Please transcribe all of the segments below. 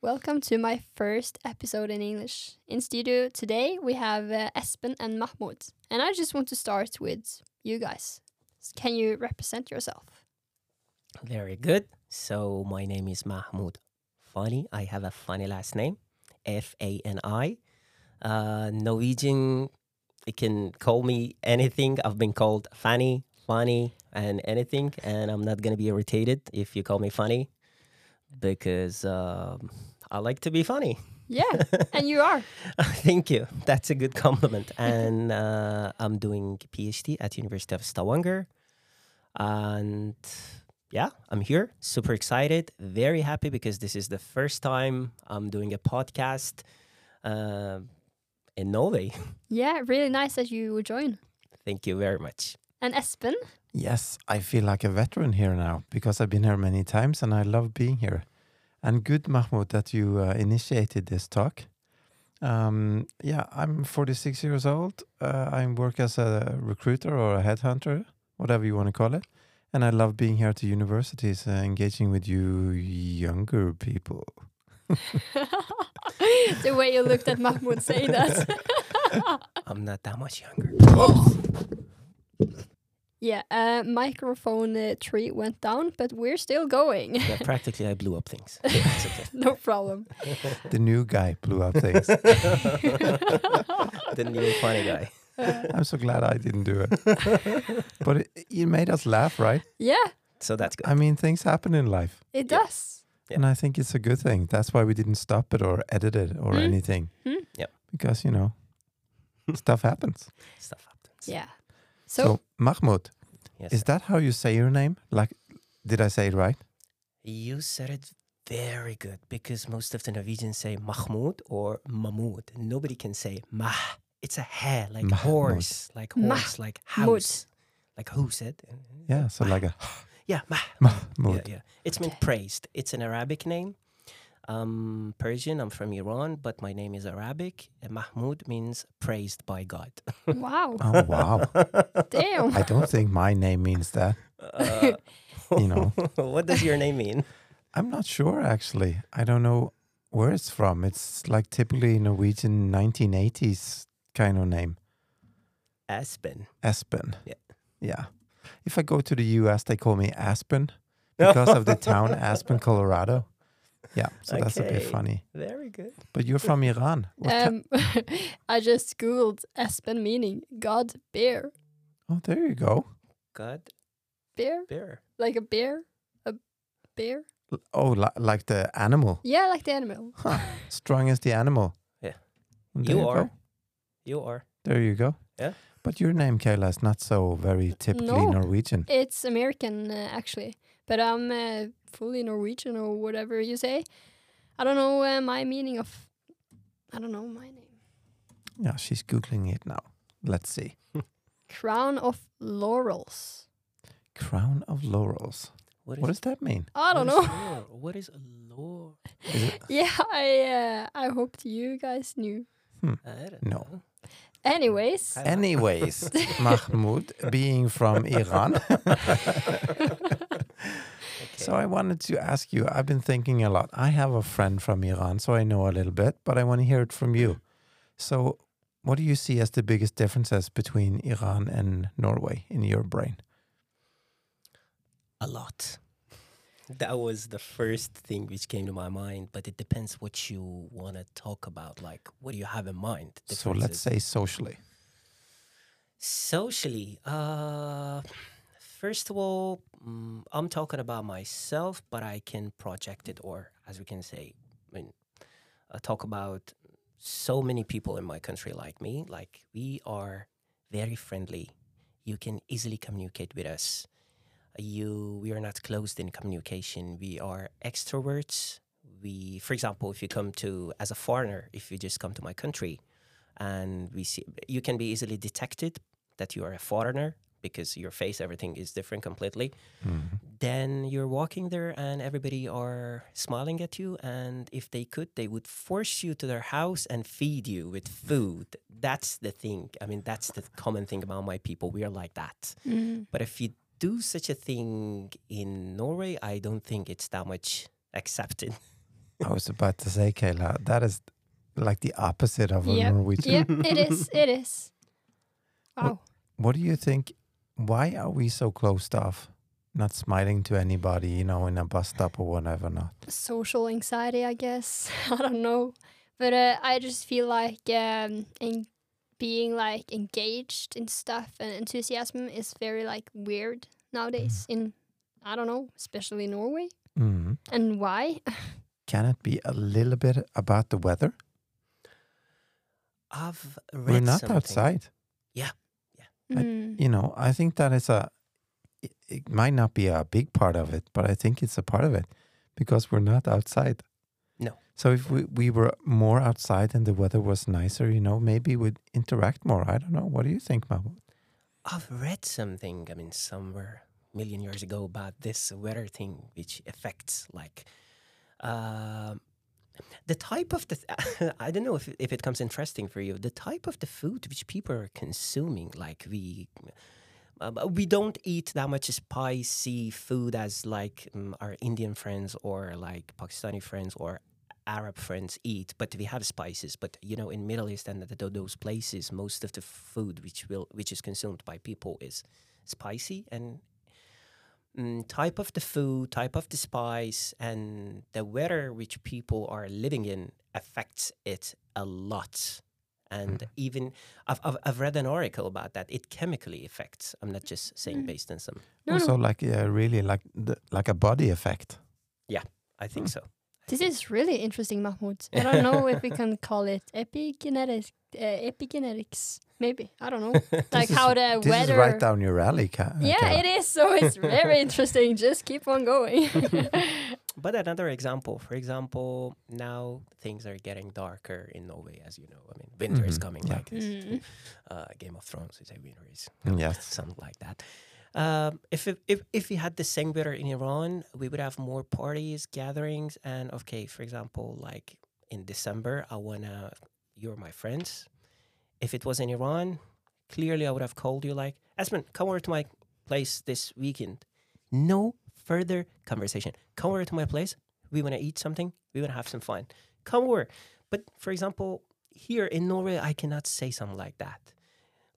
Welcome to my first episode in English. In studio today we have uh, Espen and Mahmood. And I just want to start with you guys. Can you represent yourself? Very good. So my name is Mahmood Fani. I have a funny last name, F A N I. Uh, Norwegian, you can call me anything. I've been called Fanny, Funny, and anything, and I'm not gonna be irritated if you call me Funny, because um, I like to be funny. Yeah, and you are. Thank you. That's a good compliment. And uh, I'm doing PhD at University of Stavanger, and yeah, I'm here. Super excited. Very happy because this is the first time I'm doing a podcast uh, in Norway. Yeah, really nice that you would join. Thank you very much. And Espen, Yes, I feel like a veteran here now because I've been here many times and I love being here. And good, Mahmood, that you uh, initiated this talk. Um, yeah, I'm 46 years old. Uh, I work as a recruiter or a headhunter, whatever you want to call it. And I love being here at the universities, uh, engaging with you younger people. the way you looked at Mahmood saying that. I'm not that much younger. yeah, uh, microphone uh, tree went down, but we're still going. Yeah, practically, I blew up things. Okay. no problem. The new guy blew up things. the new funny guy. I'm so glad I didn't do it. but it, it made us laugh, right? Yeah, So that's good. I mean, things happen in life. it Yeah. does. Yeah. And I think it's a good thing. That's why we didn't stop it or edit it or Mm. anything. Mm. Yep. Because, you know, stuff happens. Stuff happens. Yeah. So, So, Mahmoud, Yes. is that how you say your name? Like, did I say it right? You said it very good because most of the Norwegians say Mahmoud or Mahmoud. Nobody can say Mah. It's a hair, like Mahmoud. horse, like horse, like house, like who said? Yeah. So, like a Yeah, Mah. Mahmoud. Yeah, yeah. It's meant praised. It's an Arabic name. Um, Persian. I'm from Iran, but my name is Arabic. And Mahmood means praised by God. wow. Oh, wow. Damn. I don't think my name means that. Uh, You know, what does your name mean? I'm not sure actually. I don't know where it's from. It's like typically Norwegian 1980s kind of name. Aspen. Aspen. Yeah. Yeah. If I go to the US, they call me Aspen because of the town Aspen, Colorado. Yeah. So that's a bit funny. Very good. But you're from Iran. What ki- Um, I just googled Espen meaning God bear. oh, there you go. God, Bear? bear. Like a bear? A bear? L- Oh, li- like the animal. Yeah, like the animal. Huh. Strong as the animal. Yeah. Well, there You are. Go. You are. There you go. Yeah. But your name, Kayla, is not so very typically No. Norwegian. It's American, uh, actually. But I'm uh, fully Norwegian or whatever you say. I don't know uh, my meaning of. I don't know my name. Yeah, she's Googling it now. Let's see. Crown of Laurels. Crown of Laurels. What, is, What does that mean? I don't what is know. lore? What is lore? Is it? yeah, I uh, I hoped you guys knew. I don't No. know. Anyways, Anyways, Mahmood, being from Iran. So I wanted to ask you, I've been thinking a lot. I have a friend from Iran, so I know a little bit, but I want to hear it from you. So what do you see as the biggest differences between Iran and Norway in your brain? a lot. That was the first thing which came to my mind, but it depends what you want to talk about. Like, what do you have in mind? So let's say socially. socially. Uh, first of all, mm, I'm talking about myself, but I can project it, or as we can say, I mean, uh, talk about so many people in my country like me. Like we are very friendly. You can easily communicate with us. You, we are not closed in communication. We are extroverts. We, for example, if you come to as a foreigner, if you just come to my country, and we see you can be easily detected that you are a foreigner because your face everything is different completely. Then you're walking there and everybody are smiling at you and if they could they would force you to their house and feed you with food. That's the thing. I mean that's the common thing about my people. We are like that. Mm, but if you do such a thing in norway i don't think it's that much accepted I was about to say, Kayla, that is like the opposite of a Yep. Norwegian. Yep, it is. It is. Wow. What do you think? Why are we so closed off? Not smiling to anybody, you know, in a bus stop or whatever. Not. Social anxiety, I guess. I don't know. But uh, I just feel like um, en- being like engaged in stuff and enthusiasm is very like weird nowadays. In I don't know, especially Norway. Mhm. And why? Can it be a little bit about the weather? I've read We're not something. outside. I- Mm. You know, I think that is a. It, it might not be a big part of it, but I think it's a part of it because we're not outside. So if we, we were more outside and the weather was nicer, you know, maybe we'd interact more. I don't know. What do you think, Mahmood? I've read something, I mean, somewhere million years ago about this weather thing, which affects like um the type of the. Th- I don't know if if it comes interesting for you. The type of the food which people are consuming, like we. Uh, we don't eat that much spicy food as like um, our Indian friends or like Pakistani friends or Arab friends eat, but we have spices. But you know, in Middle East and th- those places, most of the food which will which is consumed by people is spicy and mm, type of the food, type of the spice, and the weather which people are living in affects it a lot. And even I've, I've I've read an article about that. It chemically affects. I'm not just saying Mm. based on some. No, also, no. like uh, really like the, like a body effect. Yeah, I think so. This is really interesting, Mahmood. I don't know if we can call it epigenetics. Uh, epigenetics, maybe. I don't know. Like how the This weather. is right down your alley, Ka- uh, Yeah, Kayla. it is. So it's very interesting. Just keep on going. But another example, for example, now things are getting darker in Norway, as you know. I mean, winter is Mhm, coming. yeah. Like this. Mm. uh, Game of Thrones is a winter is Yes. something like that. Um, if, it, if if we had the same weather in Iran, we would have more parties, gatherings, and okay, for example, like in December, I wanna you're my friends. If it was in Iran, clearly I would have called you like, Espen, come over to my place this weekend. No further conversation. Come over to my place. We wanna eat something. We wanna have some fun. Come over. But for example, here in Norway, I cannot say something like that.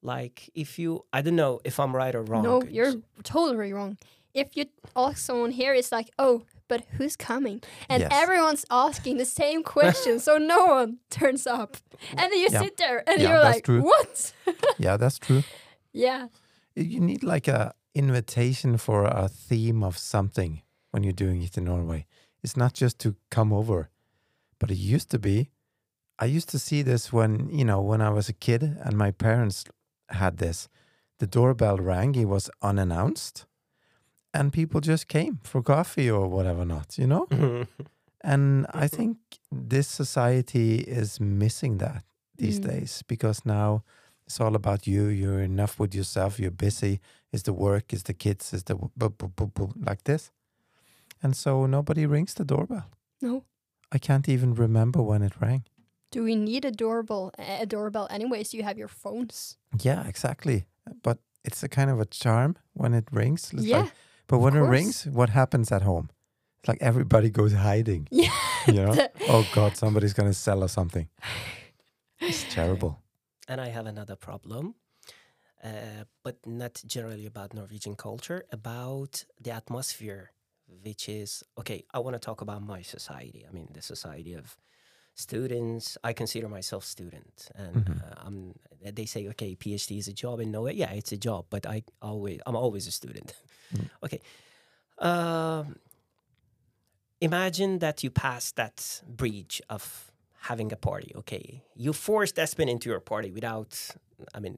Like if you, I don't know if I'm right or wrong. No, you're totally wrong. If you ask someone here, it's like, oh, but who's coming? And Yes. everyone's asking the same question, so no one turns up. And then you Yeah. sit there and Yeah, you're like, true. what? yeah, that's true. yeah. You need like a invitation for a theme of something when you're doing it in Norway. It's not just to come over, but it used to be. I used to see this when you know when I was a kid and my parents had this. The doorbell rang. It was unannounced, and people just came for coffee or whatever not. You know. And I think this society is missing that these Mm. days because now it's all about you. You're enough with yourself. You're busy. It's the work, it's the kids, it's the like this. And so nobody rings the doorbell. No. I can't even remember when it rang. Do we need a doorbell? A doorbell, anyways? You have your phones. Yeah, exactly. But it's a kind of a charm when it rings. It's yeah. like- but when it rings, what happens at home? It's like everybody goes hiding. Yeah. You know? Oh God, somebody's gonna sell us something. It's terrible. And I have another problem, uh, but not generally about Norwegian culture, about the atmosphere, which is okay. I want to talk about my society. I mean, the society of students. I consider myself student, and Mhm. uh, I'm. They say, okay, PhD is a job in Norway. Yeah, it's a job, but I always, I'm always a student. Mm. okay. Um, imagine that you pass that bridge of having a party. Okay, you forced Espen into your party without, I mean,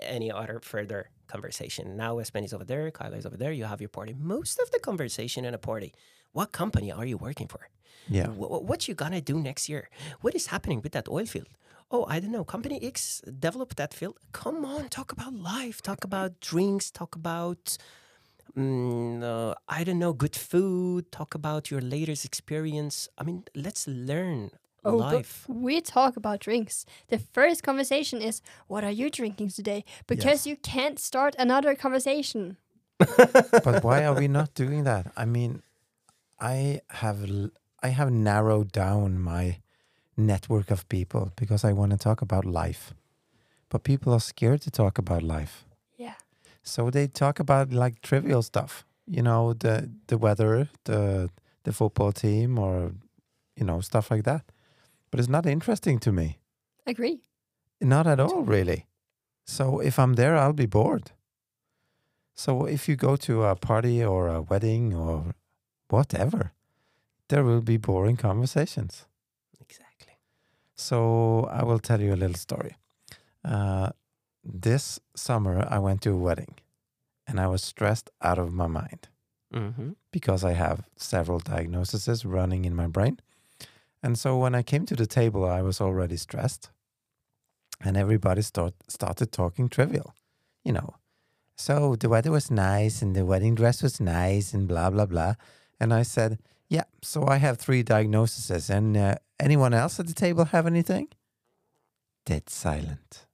any other further conversation. Now Espen is over there, Kyla is over there. You have your party. Most of the conversation in a party. What company are you working for? Yeah. Wh- wh- what you gonna do next year? What is happening with that oil field? Oh, I don't know. Company X developed that field. Come on, talk about life. Talk about drinks. Talk about, mm, uh, I don't know, good food. Talk about your latest experience. I mean, let's learn Oh, life. we talk about drinks. The first conversation is, "What are you drinking today?" Because you can't start another conversation. but why are we not doing that? I mean, I have I have narrowed down my network of people because I want to talk about life. But people are scared to talk about life. Yeah. So they talk about like trivial stuff, you know, the the weather, the the football team, or you know, stuff like that. But it's not interesting to me, Agree. not at all, really. So if I'm there, I'll be bored. So if you go to a party or a wedding or whatever, there will be boring conversations. Exactly. So I will tell you a little story. Uh, this summer, I went to a wedding, and I was stressed out of my mind. Mm-hmm. because I have several diagnoses running in my brain. And so when I came to the table, I was already stressed. And everybody start, started talking trivial, you know. So the weather was nice and the wedding dress was nice and blah, blah, blah. And I said, Yeah, so I have three diagnoses. And uh, anyone else at the table have anything? Dead silent.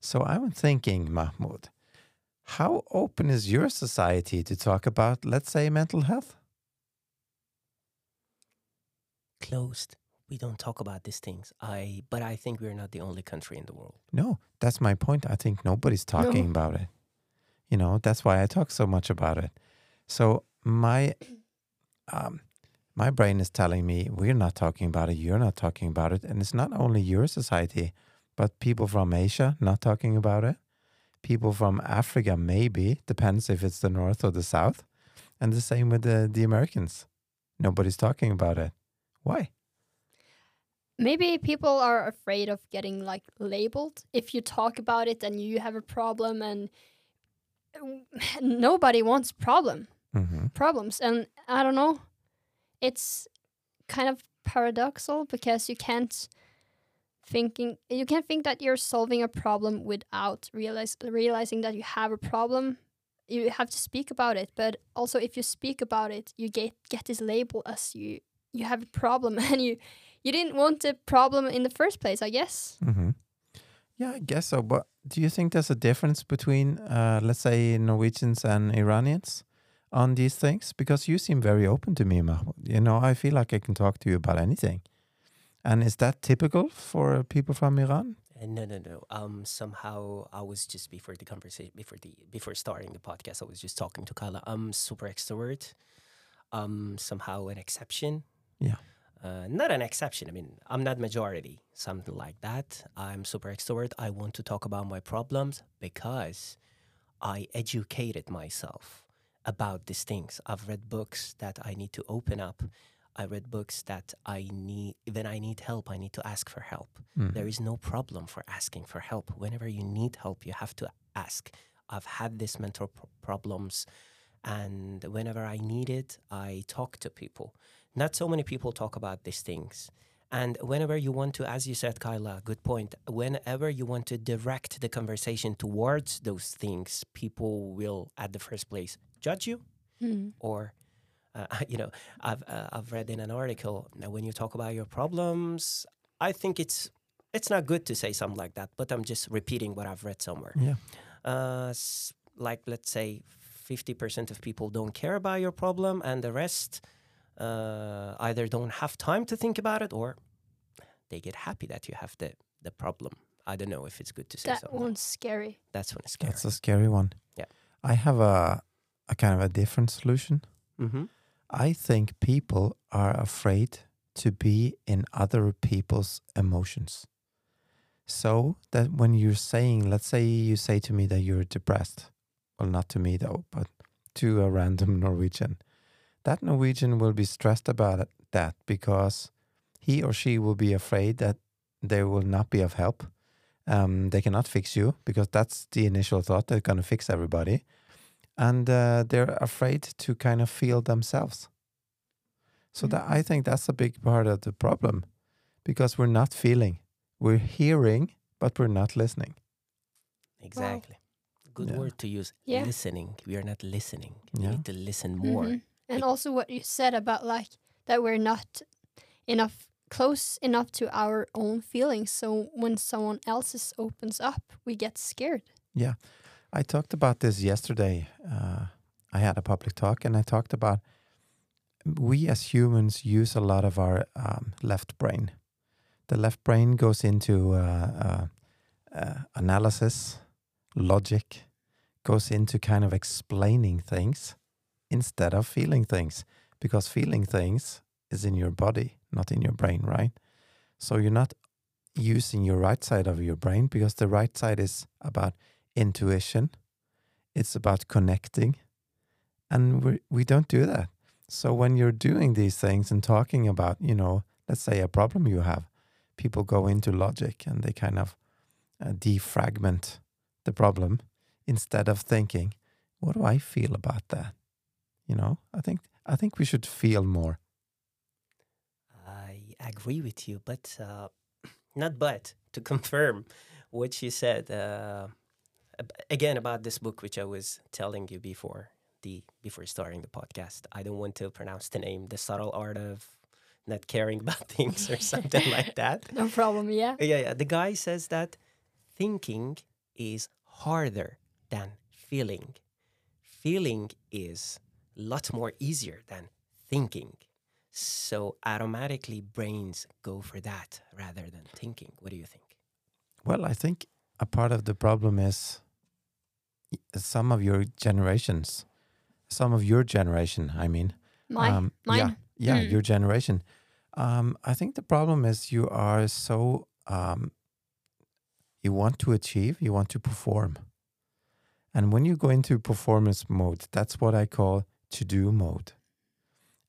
So I'm thinking, Mahmoud, how open is your society to talk about, let's say, mental health? Closed. We don't talk about these things. I, but I think we're not the only country in the world. No, that's my point. I think nobody's talking about it. You know, that's why I talk so much about it. So my um, my brain is telling me we're not talking about it. You're not talking about it, and it's not only your society, but people from Asia not talking about it. People from Africa, maybe depends if it's the north or the south, and the same with the the Americans. Nobody's talking about it. Why? Maybe people are afraid of getting like labeled. If you talk about it, then you have a problem, and nobody wants problem hmm problems. And I don't know, it's kind of paradoxal because you can't thinking you can't think that you're solving a problem without realize realizing that you have a problem. You have to speak about it, but also if you speak about it, you get get this label as you you have a problem, and you you didn't want the problem in the first place. I guess. hmm Yeah, I guess so. But do you think there's a difference between, uh, let's say, Norwegians and Iranians on these things? Because you seem very open to me, Mahmood. You know, I feel like I can talk to you about anything. And is that typical for people from Iran? Uh, no, no, no. Um, somehow I was just before the conversation, before the before starting the podcast, I was just talking to Kyla. I'm super extrovert. Um, somehow an exception. Yeah. Uh, not an exception. I mean, I'm not majority, something like that. I'm super extrovert. I want to talk about my problems because I educated myself about these things. I've read books that I need to open up. I read books that I need, when I need help, I need to ask for help. Mm. There is no problem for asking for help. Whenever you need help, you have to ask. I've had these mental pro- problems, and whenever I need it, I talk to people. Not so many people talk about these things. And whenever you want to, as you said, Kyla, good point. Whenever you want to direct the conversation towards those things, people will, at the first place, judge you Hmm. or uh, you know i've uh, i've read in an article that when you talk about your problems i think it's it's not good to say something like that but i'm just repeating what i've read somewhere Yeah. uh, s- like let's say 50% of people don't care about your problem and the rest uh, either don't have time to think about it or they get happy that you have the the problem i don't know if it's good to say That something one's scary. that's one scary That's a scary one. Yeah. I have a, a kind of a different solution. mm-hmm. I think people are afraid to be in other people's emotions. So that when you're saying, let's say you say to me that you're depressed, well, not to me though, but to a random Norwegian, that Norwegian will be stressed about it, that because he or she will be afraid that they will not be of help. Um, they cannot fix you because that's the initial thought. They're going to fix everybody and uh, they're afraid to kind of feel themselves. So that I think that's a big part of the problem, because we're not feeling, we're hearing, but we're not listening. Exactly. Good Yeah. word to use. Yeah. Listening. We are not listening. We need to listen more. Mhm. And It- also what you said about like that we're not enough close enough to our own feelings. So when someone else's opens up, we get scared. I talked about this yesterday. Uh, I had a public talk, and I talked about we as humans use a lot of our um, left brain. The left brain goes into uh, uh, uh, analysis, logic, goes into kind of explaining things instead of feeling things, because feeling things is in your body, not in your brain, right? So you're not using your right side of your brain because the right side is about intuition, it's about connecting, and we we don't do that. So when you're doing these things and talking about, you know, let's say a problem you have, people go into logic and they kind of uh, defragment the problem instead of thinking, what do I feel about that? You know, I think I think we should feel more. I agree with you, but uh, not but to confirm what you said uh, again about this book, which I was telling you before the before starting the podcast. I don't want to pronounce the name, "The Subtle Art of Not Caring About Things" or something like that. No problem. Yeah. Yeah, yeah. The guy says that thinking is harder than feeling. Feeling is a lot more easier than thinking. So automatically brains go for that rather than thinking. What do you think? Well, I think a part of the problem is y- some of your generations, some of your generation, I mean, My, um, mine. yeah, yeah, Mm. your generation. Um, I think the problem is you are so um, you want to achieve, you want to perform, and when you go into performance mode, that's what I call to do mode,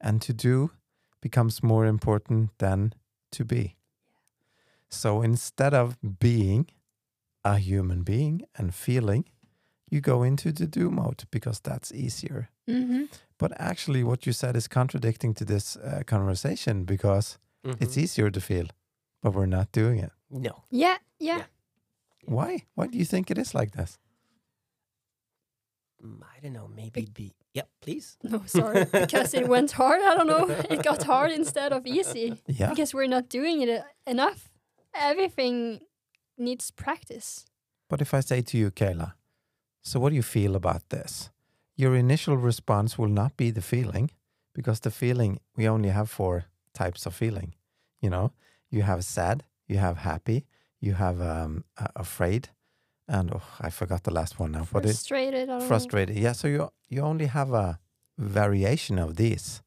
and to do becomes more important than to be. So instead of being a human being and feeling, you go into the do mode because that's easier. hmm But actually, what you said is contradicting to this uh, conversation because it's Mhm. easier to feel, but we're not doing it. no. Yeah. Yeah. Yeah. Why? Why do you think it is like this? Mm, I don't know. Maybe be. Yeah, please. No, sorry. because it went hard. I don't know. It got hard instead of easy. Yeah. Because we're not doing it e- enough. Everything needs practice. But if I say to you, Kayla, so what do you feel about this? Your initial response will not be the feeling because the feeling, we only have four types of feeling. You know, you have sad, you have happy, you have um, a- afraid, and oh, I forgot the last one now. What is Frustrated. Frustrated? Yeah, so you you only have a variation of these.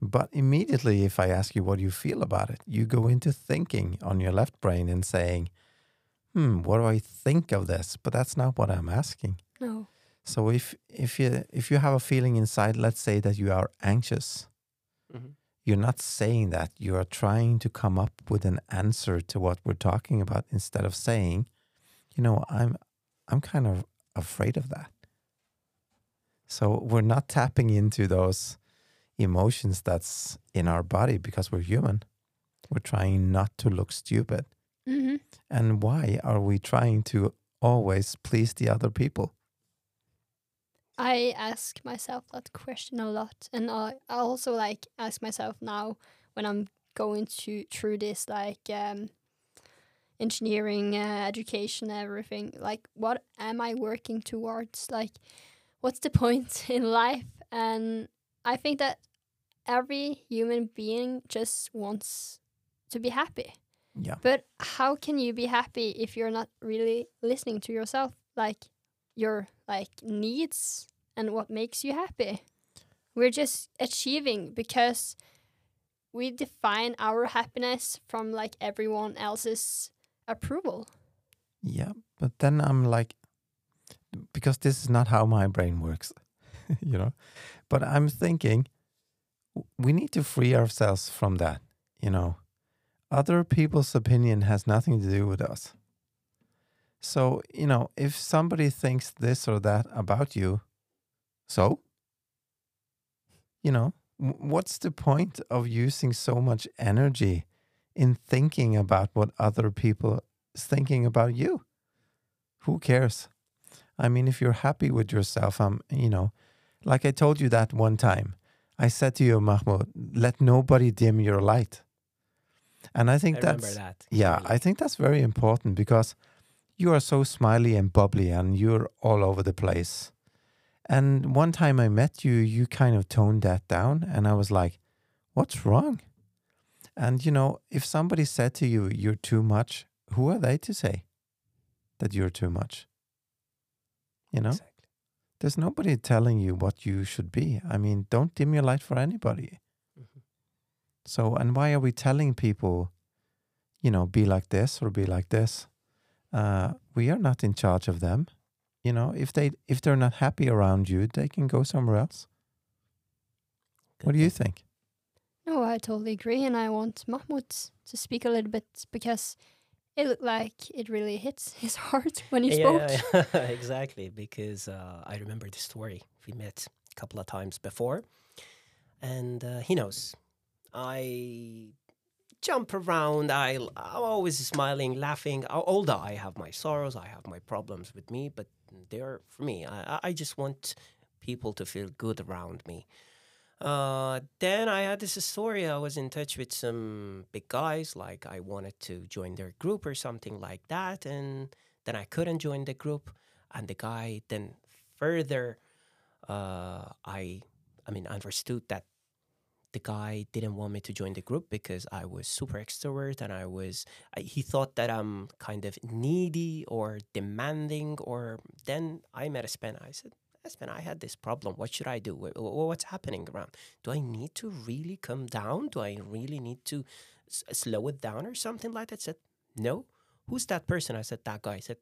But immediately, if I ask you what you feel about it, you go into thinking on your left brain and saying, "Hmm, what do I think of this?" But that's not what I'm asking. No. So if if you if you have a feeling inside, let's say that you are anxious, Mhm. you're not saying that. You are trying to come up with an answer to what we're talking about instead of saying, you know, I'm I'm kind of afraid of that. So we're not tapping into those emotions that's in our body because we're human. We're trying not to look stupid. Hmm And why are we trying to always please the other people? I ask myself that question a lot, and I I also like ask myself now when I'm going to through this like um, engineering, uh, education, everything. Like, what am I working towards? Like, what's the point in life? And I think that every human being just wants to be happy. Yeah. But how can you be happy if you're not really listening to yourself, like your like needs and what makes you happy? We're just achieving because we define our happiness from like everyone else's approval. Yeah, but then I'm like, because this is not how my brain works, you know. But I'm thinking we need to free ourselves from that, you know. Other people's opinion has nothing to do with us. So, you know, if somebody thinks this or that about you, so, you know, what's the point of using so much energy in thinking about what other people is thinking about you? Who cares? I mean, if you're happy with yourself, I'm, you know, like I told you that one time, I said to you, Mahmood, let nobody dim your light. And I think I that's that. yeah, clearly. I think that's very important because you are so smiley and bubbly and you're all over the place. And one time I met you, you kind of toned that down, and I was like, "What's wrong?" And you know, if somebody said to you, "You're too much," who are they to say that you're too much? You know, Exactly. there's nobody telling you what you should be. I mean, don't dim your light for anybody. So, and why are we telling people, you know, be like this or be like this? Uh, we are not in charge of them. You know, if they if they're not happy around you, they can go somewhere else. What do you think? No, I totally agree, and I want Mahmood to speak a little bit because it looked like it really hits his heart when he spoke. Yeah, yeah, exactly. Because uh, I remember the story. We met a couple of times before, and uh, he knows. I jump around. I I'm always smiling, laughing. Although I have my sorrows, I have my problems with me, but they're for me. I I- I just want people to feel good around me. Uh, then I had this story. I was in touch with some big guys, like I wanted to join their group or something like that, and then I couldn't join the group. And the guy then further, uh, I, I mean, understood that the guy didn't want me to join the group because I was super extrovert and I was. I, he thought that I'm kind of needy or demanding. Or then I met Espen. I said, Espen, I had this problem. What should I do? Wh- wh- What's happening around? Do I need to really come down? Do I really need to s- slow it down or something like that? Said, no. Who's that person? I said, that guy. I said,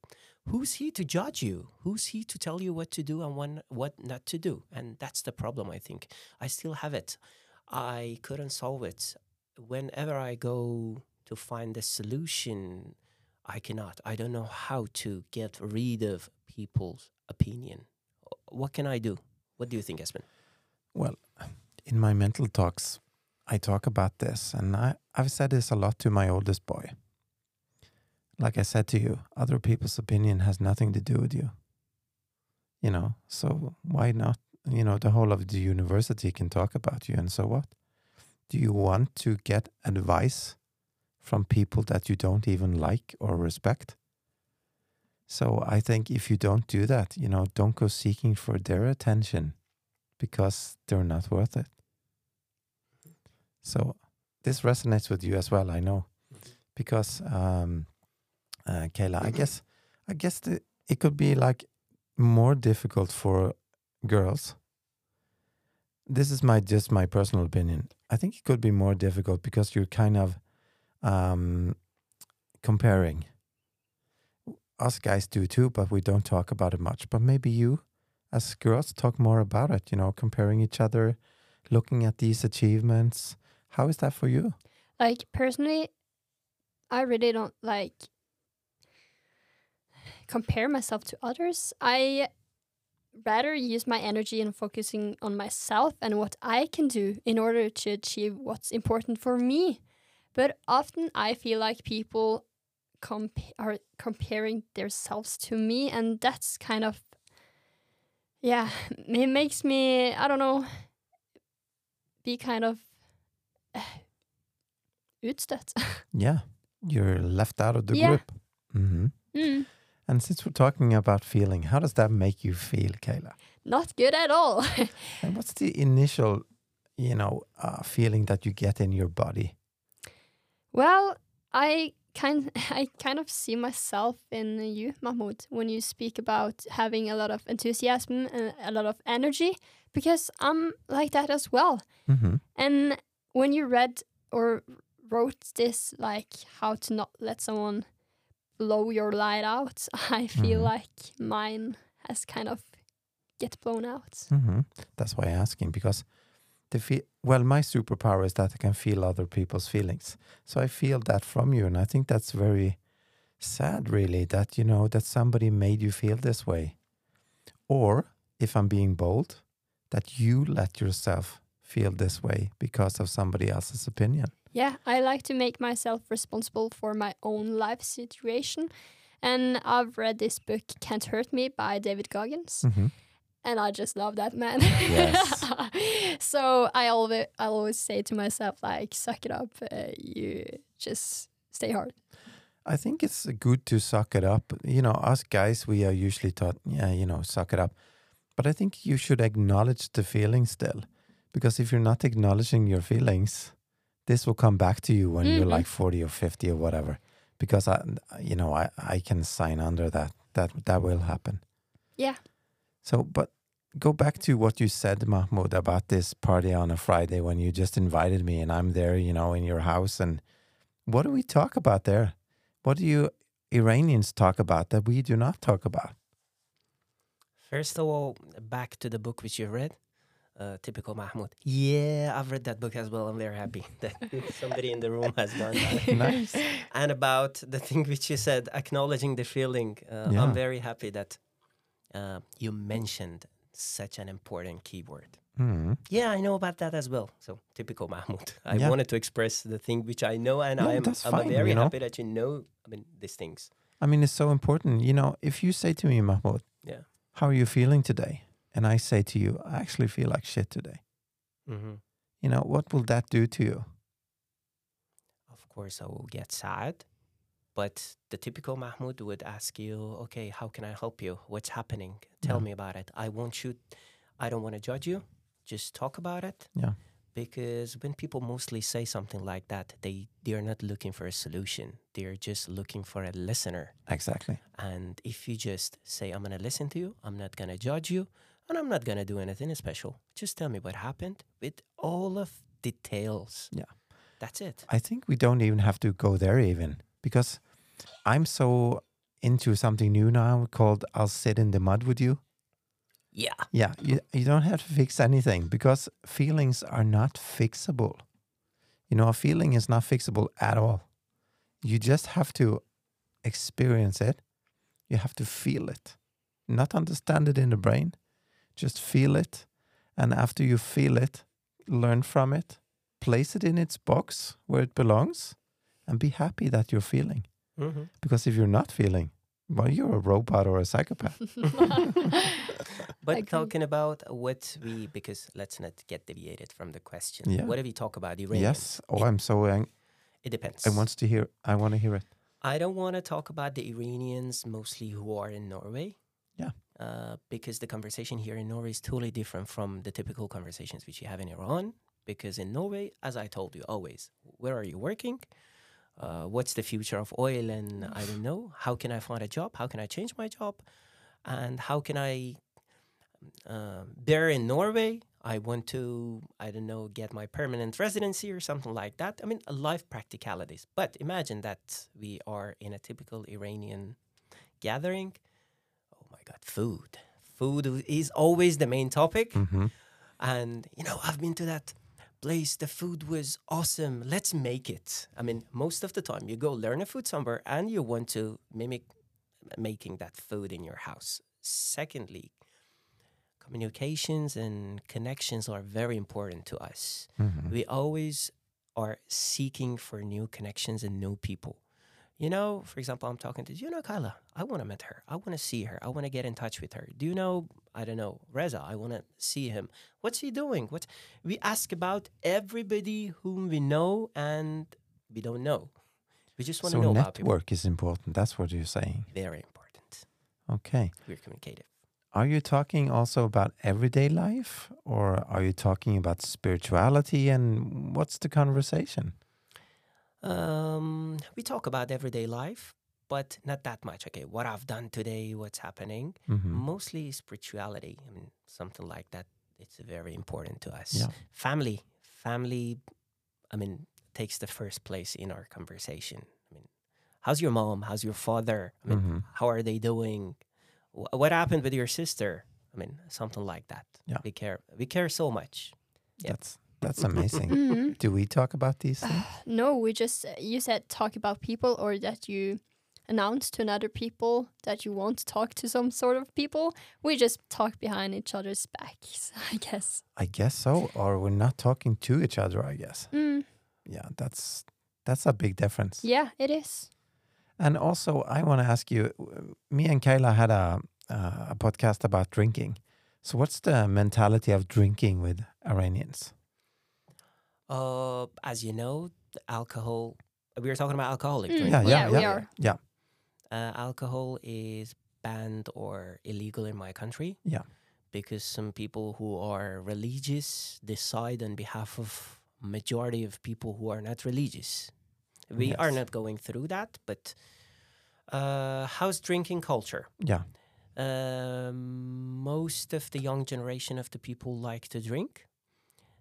who's he to judge you? Who's he to tell you what to do and when, what not to do? And that's the problem, I think. I still have it. I couldn't solve it. Whenever I go to find a solution, I cannot. I don't know how to get rid of people's opinion. What can I do? What do you think, Espen? Well, in my mental talks, I talk about this, and I, I've said this a lot to my oldest boy. Like I said to you, other people's opinion has nothing to do with you. You know, so why not? You know, the whole of the university can talk about you, and so what? Do you want to get advice from people that you don't even like or respect? So I think if you don't do that, you know, don't go seeking for their attention because they're not worth it. So this resonates with you as well, I know, because um, uh, Kayla, I guess, I guess the, it could be like more difficult for girls. This is my just my personal opinion. I think it could be more difficult because you're kind of um, comparing. Us guys do too, but we don't talk about it much. But maybe you as girls talk more about it, you know, comparing each other, looking at these achievements. How is that for you? Like personally, I really don't like compare myself to others. I rather use my energy in focusing on myself and what I can do in order to achieve what's important for me. But often I feel like people comp- are comparing themselves to me, and that's kind of yeah, it makes me I don't know be kind of utstøtt. Yeah, you're left out of the Yeah. group. hmm mm. And since we're talking about feeling, how does that make you feel, Kayla? Not good at all. And what's the initial, you know, uh, feeling that you get in your body? well, I kind I kind of see myself in you, Mahmood, when you speak about having a lot of enthusiasm and a lot of energy, because I'm like that as well. hmm And when you read or wrote this, like how to not let someone blow your light out, I feel Mhm. like mine has kind of get blown out. hmm That's why I'm asking because the fe- well, my superpower is that I can feel other people's feelings. So I feel that from you, and I think that's very sad, really, that you know that somebody made you feel this way, or if I'm being bold, that you let yourself feel this way because of somebody else's opinion. Yeah, I like to make myself responsible for my own life situation. And I've read this book, Can't Hurt Me by David Goggins. hmm And I just love that man. Yes. so I always, I always say to myself, like, suck it up. Uh, you just stay hard. I think it's good to suck it up. You know, us guys, we are usually taught, yeah, you know, suck it up. but I think you should acknowledge the feeling still, because if you're not acknowledging your feelings, this will come back to you when you're Mhm. like 40 or 50 or whatever. Because I, you know, I, I can sign under that that that will happen. Yeah. So, but go back to what you said, Mahmood, about this party on a Friday when you just invited me and I'm there, you know, in your house. And what do we talk about there? What do you Iranians talk about that we do not talk about? First of all, back to the book which you read, uh, typical Mahmood. Yeah, I've read that book as well. I'm very happy that somebody in the room has done that. Nice. and about the thing which you said, acknowledging the feeling. Uh, Yeah. I'm very happy that uh, you mentioned such an important keyword. Hmm. Yeah, I know about that as well. So typical Mahmood. I Yeah. wanted to express the thing which I know, and No, I'm, that's I'm fine, very you know. happy that you know. I mean, these things. I mean, it's so important. You know, if you say to me, Mahmood, Yeah. how are you feeling today? And I say to you, I actually feel like shit today. hmm You know, what will that do to you? Of course, I will get sad. But the typical Mahmood would ask you, okay, how can I help you? What's happening? Tell Yeah. me about it. I want you, I don't want to judge you. Just talk about it. Yeah. Because when people mostly say something like that, they, they are not looking for a solution. They're just looking for a listener. Exactly. And if you just say, I'm going to listen to you, I'm not going to judge you, and I'm not going to do anything special, just tell me what happened with all of details. Yeah. That's it. I think we don't even have to go there even because I'm so into something new now called I'll sit in the mud with you. Yeah. Yeah, you, you don't have to fix anything because feelings are not fixable. You know, a feeling is not fixable at all. You just have to experience it. You have to feel it, not understand it in the brain. Just feel it. And after you feel it, learn from it, place it in its box where it belongs, and be happy that you're feeling. Mm-hmm. Because if you're not feeling, well, you're a robot or a psychopath. But talking about what we, because let's not get deviated from the question. Yeah. What do we talk about? Iranians? yes. Oh, I'm so ang- It depends. I wants to hear. I want to hear it. I don't want to talk about the Iranians mostly who are in Norway. Uh, because the conversation here in Norway is totally different from the typical conversations which you have in Iran. Because in Norway, as I told you always, where are you working? Uh, what's the future of oil? And I don't know. How can I find a job? How can I change my job? And how can I um, there in Norway, I want to, I don't know, get my permanent residency or something like that. I mean, life practicalities. But imagine that we are in a typical Iranian gathering. Oh my God, food. Food is always the main topic. hmm And, you know, I've been to that place. The food was awesome. Let's make it. I mean, most of the time you go learn a food somewhere and you want to mimic making that food in your house. Secondly, communications and connections are very important to us. hmm We always are seeking for new connections and new people. You know, for example, I'm talking to, do you know Kyla? I want to meet her. I want to see her. I want to get in touch with her. Do you know, I don't know, Reza? I want to see him. What's he doing? What we ask about everybody whom we know and we don't know. We just want to So know about network is important. That's what you're saying. Very important. Okay. We're communicative. Are you talking also about everyday life, or are you talking about spirituality? And what's the conversation? Um, we talk about everyday life, but not that much. Okay, what I've done today, what's happening. hmm Mostly spirituality. I mean, something like that. It's very important to us. Yeah. Family, family. I mean, takes the first place in our conversation. I mean, how's your mom? How's your father? I mean, Mhm. how are they doing? Wh- What happened with your sister? I mean, something like that. Yeah. We care. We care so much. Yeah. That's that's amazing. Mhm. Do we talk about these things? No, we just uh, you said talk about people or that you announce to another people that you want to talk to some sort of people. We just talk behind each other's backs, I guess. I guess so. Or we're not talking to each other. I guess. Mm, Yeah, that's that's a big difference. yeah, it is. And also, I want to ask you. Me and Kayla had a uh, a podcast about drinking. So, what's the mentality of drinking with Iranians? Uh, as you know, alcohol. We were talking about alcoholic Mm, drink. Yeah, right? yeah, we yeah. are. Yeah. Uh, alcohol is banned or illegal in my country. Yeah. because some people who are religious decide on behalf of majority of people who are not religious. We are not going through that, but uh, how's drinking culture? Yeah. Um, most of the young generation of the people like to drink.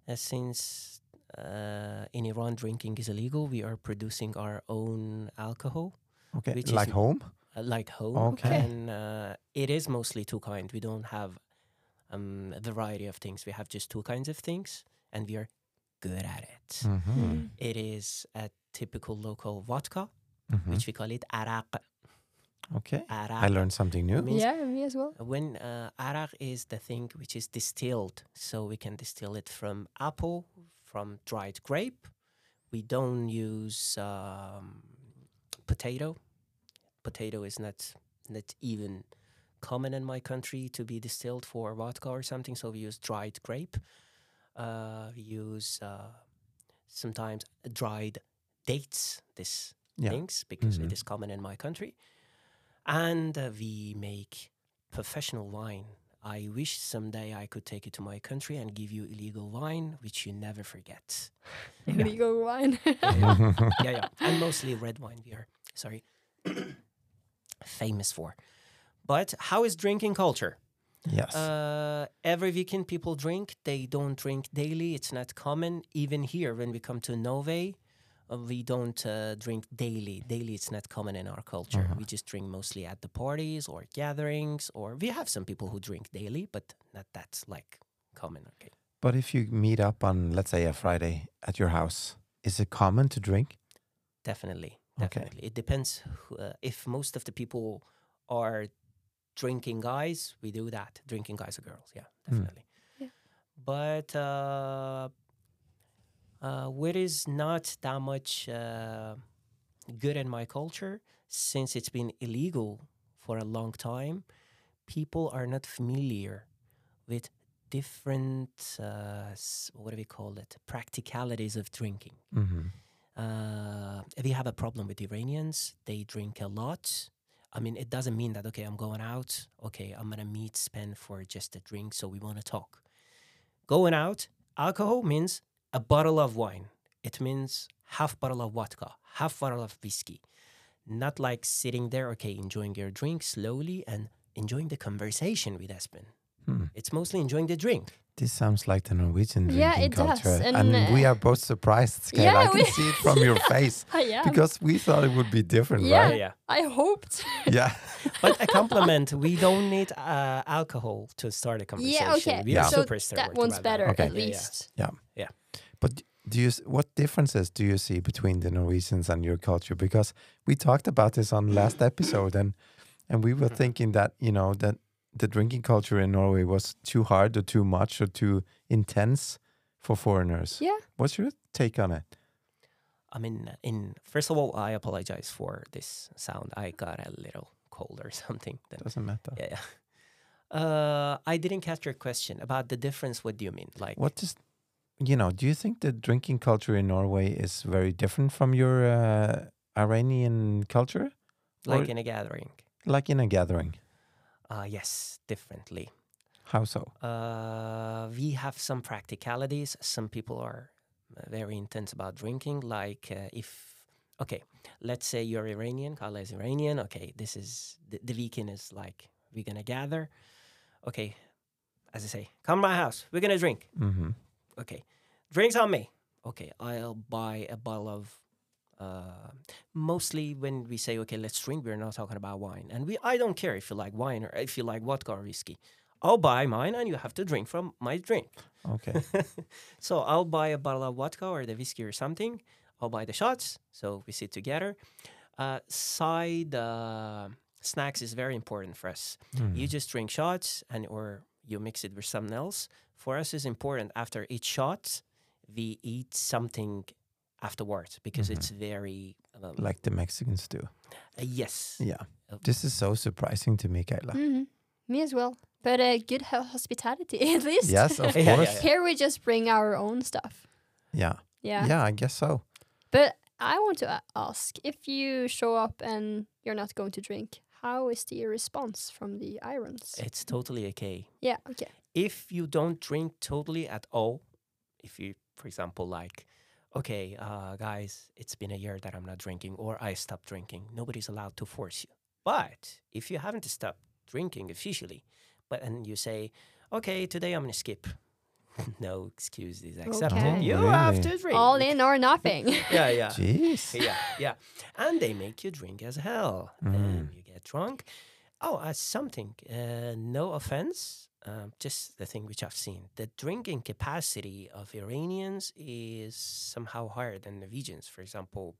Uh, since uh, in Iran drinking is illegal, we are producing our own alcohol, Okay. Which like is- home? uh, like home. Okay. And uh, it is mostly two kind. We don't have um, a variety of things. We have just two kinds of things, and we are good at it. Mm-hmm. It is a typical local vodka, Mhm. which we call it araq. Okay. Araq. I learned something new. means- Yeah, me as well. When uh, araq is the thing which is distilled, so we can distill it from apple, from dried grape. We don't use um, potato. Potato is not not even common in my country to be distilled for vodka or something. So we use dried grape. Uh, we use uh, sometimes dried dates. This Yeah. things because it Mhm. is common in my country. And uh, we make professional wine. I wish someday I could take it to my country and give you illegal wine, which you never forget. Illegal wine. yeah, yeah. And mostly red wine we are, sorry, famous for. But how is drinking culture? yes. Uh, every weekend people drink. They don't drink daily. It's not common. Even here, when we come to Nove, uh, we don't uh, drink daily. Daily, it's not common in our culture. Uh-huh. We just drink mostly at the parties or gatherings, or we have some people who drink daily, but not that's like common. Okay. but if you meet up on, let's say, a Friday at your house, is it common to drink? Definitely, Okay. definitely. It depends who- uh, if most of the people are drinking guys. We do that. Drinking guys or girls, yeah, Hmm. definitely. Yeah. But uh, what is not that much uh, good in my culture, since it's been illegal for a long time, people are not familiar with different uh, what do we call it practicalities of drinking Mm-hmm. uh, we have a problem with Iranians. They drink a lot. I mean, it doesn't mean that, okay, I'm going out. Okay, I'm going to meet, spend for just a drink. So we want to talk. Going out, alcohol means a bottle of wine. It means half bottle of vodka, half bottle of whiskey. Not like sitting there, okay, enjoying your drink slowly and enjoying the conversation with Espen. Hmm. It's mostly enjoying the drink. This sounds like the Norwegian drinking Yeah, it does, culture. and, And, we uh, are both surprised, Skale. yeah, I can we- see it from your face I am. because we thought it would be different, Yeah. right? yeah. I hoped. Yeah. But a compliment, we don't need uh, alcohol to start a conversation. yeah, okay. We Yeah. are So super that one's better, Okay. at least. Yeah, yeah. Least. But do you what differences do you see between the Norwegians and your culture? Because we talked about this on last episode, and and we were thinking that you know that the drinking culture in Norway was too hard or too much or too intense for foreigners. Yeah. What's your take on it? I mean, in first of all, I apologize for this sound. I got a little cold or something. Then, Doesn't matter. yeah, yeah. Uh, I didn't catch your question about the difference. What do you mean? Like, What does you know? Do you think the drinking culture in Norway is very different from your uh, Iranian culture, like or- in a gathering? like in a gathering? Uh, yes, differently. How so? Uh, we have some practicalities. Some people are very intense about drinking. Like uh, if, okay, let's say you're Iranian, Kala is Iranian. Okay, this is the, the weekend is like we're gonna gather. Okay, as I say, come to my house. We're gonna drink. Mm-hmm. Okay, drinks on me. Okay, I'll buy a bottle of. Uh, mostly when we say okay, let's drink, we're not talking about wine, and we I don't care if you like wine or if you like vodka or whiskey. I'll buy mine, and you have to drink from my drink. Okay. so I'll buy a bottle of vodka or the whiskey or something. I'll buy the shots. So we sit together. Uh, side uh, snacks is very important for us. Mm. You just drink shots and or you mix it with something else. For us, is important after each shot, we eat something afterwards because Mhm. it's very um, like the Mexicans do. uh, yes. Yeah. Uh, This is so surprising to me, Kayla. Mhm. Me as well. But uh, good hospitality, at least. Yes, of Yeah, yeah, course. yeah. Here we just bring our own stuff. Yeah. Yeah. Yeah, I guess so. But I want to ask if you show up and you're not going to drink, how is the response from the irons? It's totally okay. yeah. Okay. if you don't drink totally at all, if you, for example, like, okay, uh, guys, it's been a year that I'm not drinking, or I stopped drinking, nobody's allowed to force you. But if you haven't stopped drinking officially, but and you say, okay, today I'm gonna skip, no excuse is accepted. Okay. You Really? have to drink. All in or nothing. Yeah, yeah. Jeez. yeah, yeah. And they make you drink as hell. And you drunk. Oh, uh, something. Uh, no offense. Um, just the thing which I've seen. The drinking capacity of Iranians is somehow higher than Norwegians. For example,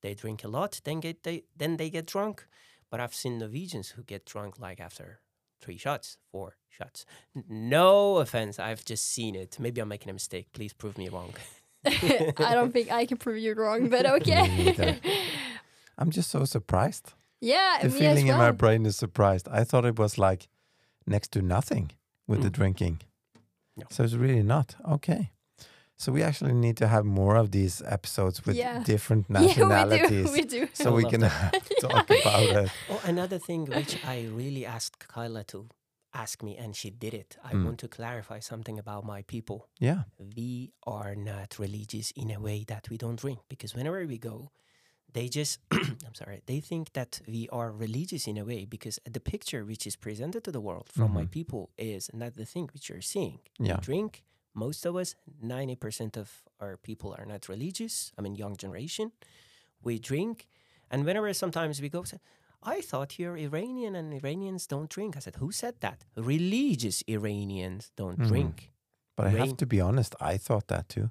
they drink a lot, then get they then they get drunk. But I've seen Norwegians who get drunk like after three shots, four shots. No offense, I've just seen it. Maybe I'm making a mistake. Please prove me wrong. I don't think I can prove you wrong, but okay. I'm just so surprised. Yeah, The me feeling as in my brain is surprised. I thought it was like next to nothing with the Mm. drinking. No. So it's really not. Okay. So we actually need to have more of these episodes with Yeah. different Yeah, we nationalities. do. We do. so I we can that. talk about it. Oh, another thing which I really asked Kyla to ask me, and she did it. I Mm. want to clarify something about my people. Yeah. We are not religious in a way that we don't drink, because whenever we go, they just, I'm sorry, they think that we are religious in a way because the picture which is presented to the world from my Mhm. people is not the thing which you're seeing. Yeah. We drink. Most of us, 90% of our people are not religious. I mean, young generation. We drink. And whenever sometimes we go, I thought you're Iranian and Iranians don't drink. I said, Who said that? Religious Iranians don't Mhm. drink. But I have to be honest, I thought that too.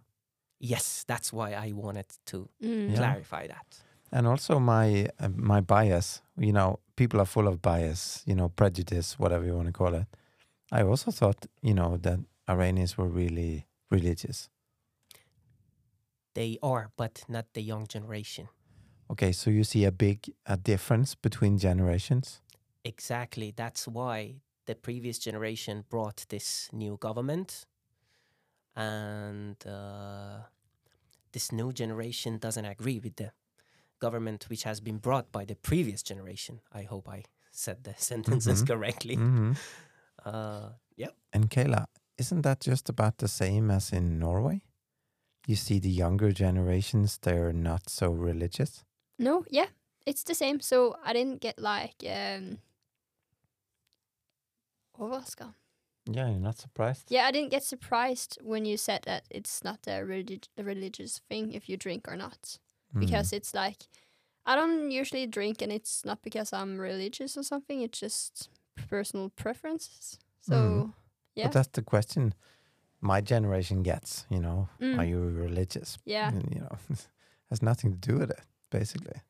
Yes, that's why I wanted to Mm. Yeah. clarify that. And also my uh, my bias, you know, people are full of bias, you know, prejudice, whatever you want to call it. I also thought, you know, that Iranians were really religious. They are, but not the young generation. Okay, so you see a big a difference between generations. Exactly. That's why the previous generation brought this new government. And uh, this new generation doesn't agree with the government which has been brought by the previous generation. I hope I said the sentences Mhm. correctly. hmm Uh, yeah. And Kayla, isn't that just about the same as in Norway? You see the younger generations, they're not so religious. No, yeah, it's the same. So I didn't get like um overraska. Yeah, you're not surprised. Yeah, I didn't get surprised when you said that it's not a, relig- a religious thing if you drink or not, Mm. because it's like I don't usually drink, and it's not because I'm religious or something. It's just personal preferences. So Mhm. yeah, But that's the question my generation gets, you know, Mm. are you religious? yeah, And, you know, has nothing to do with it, basically.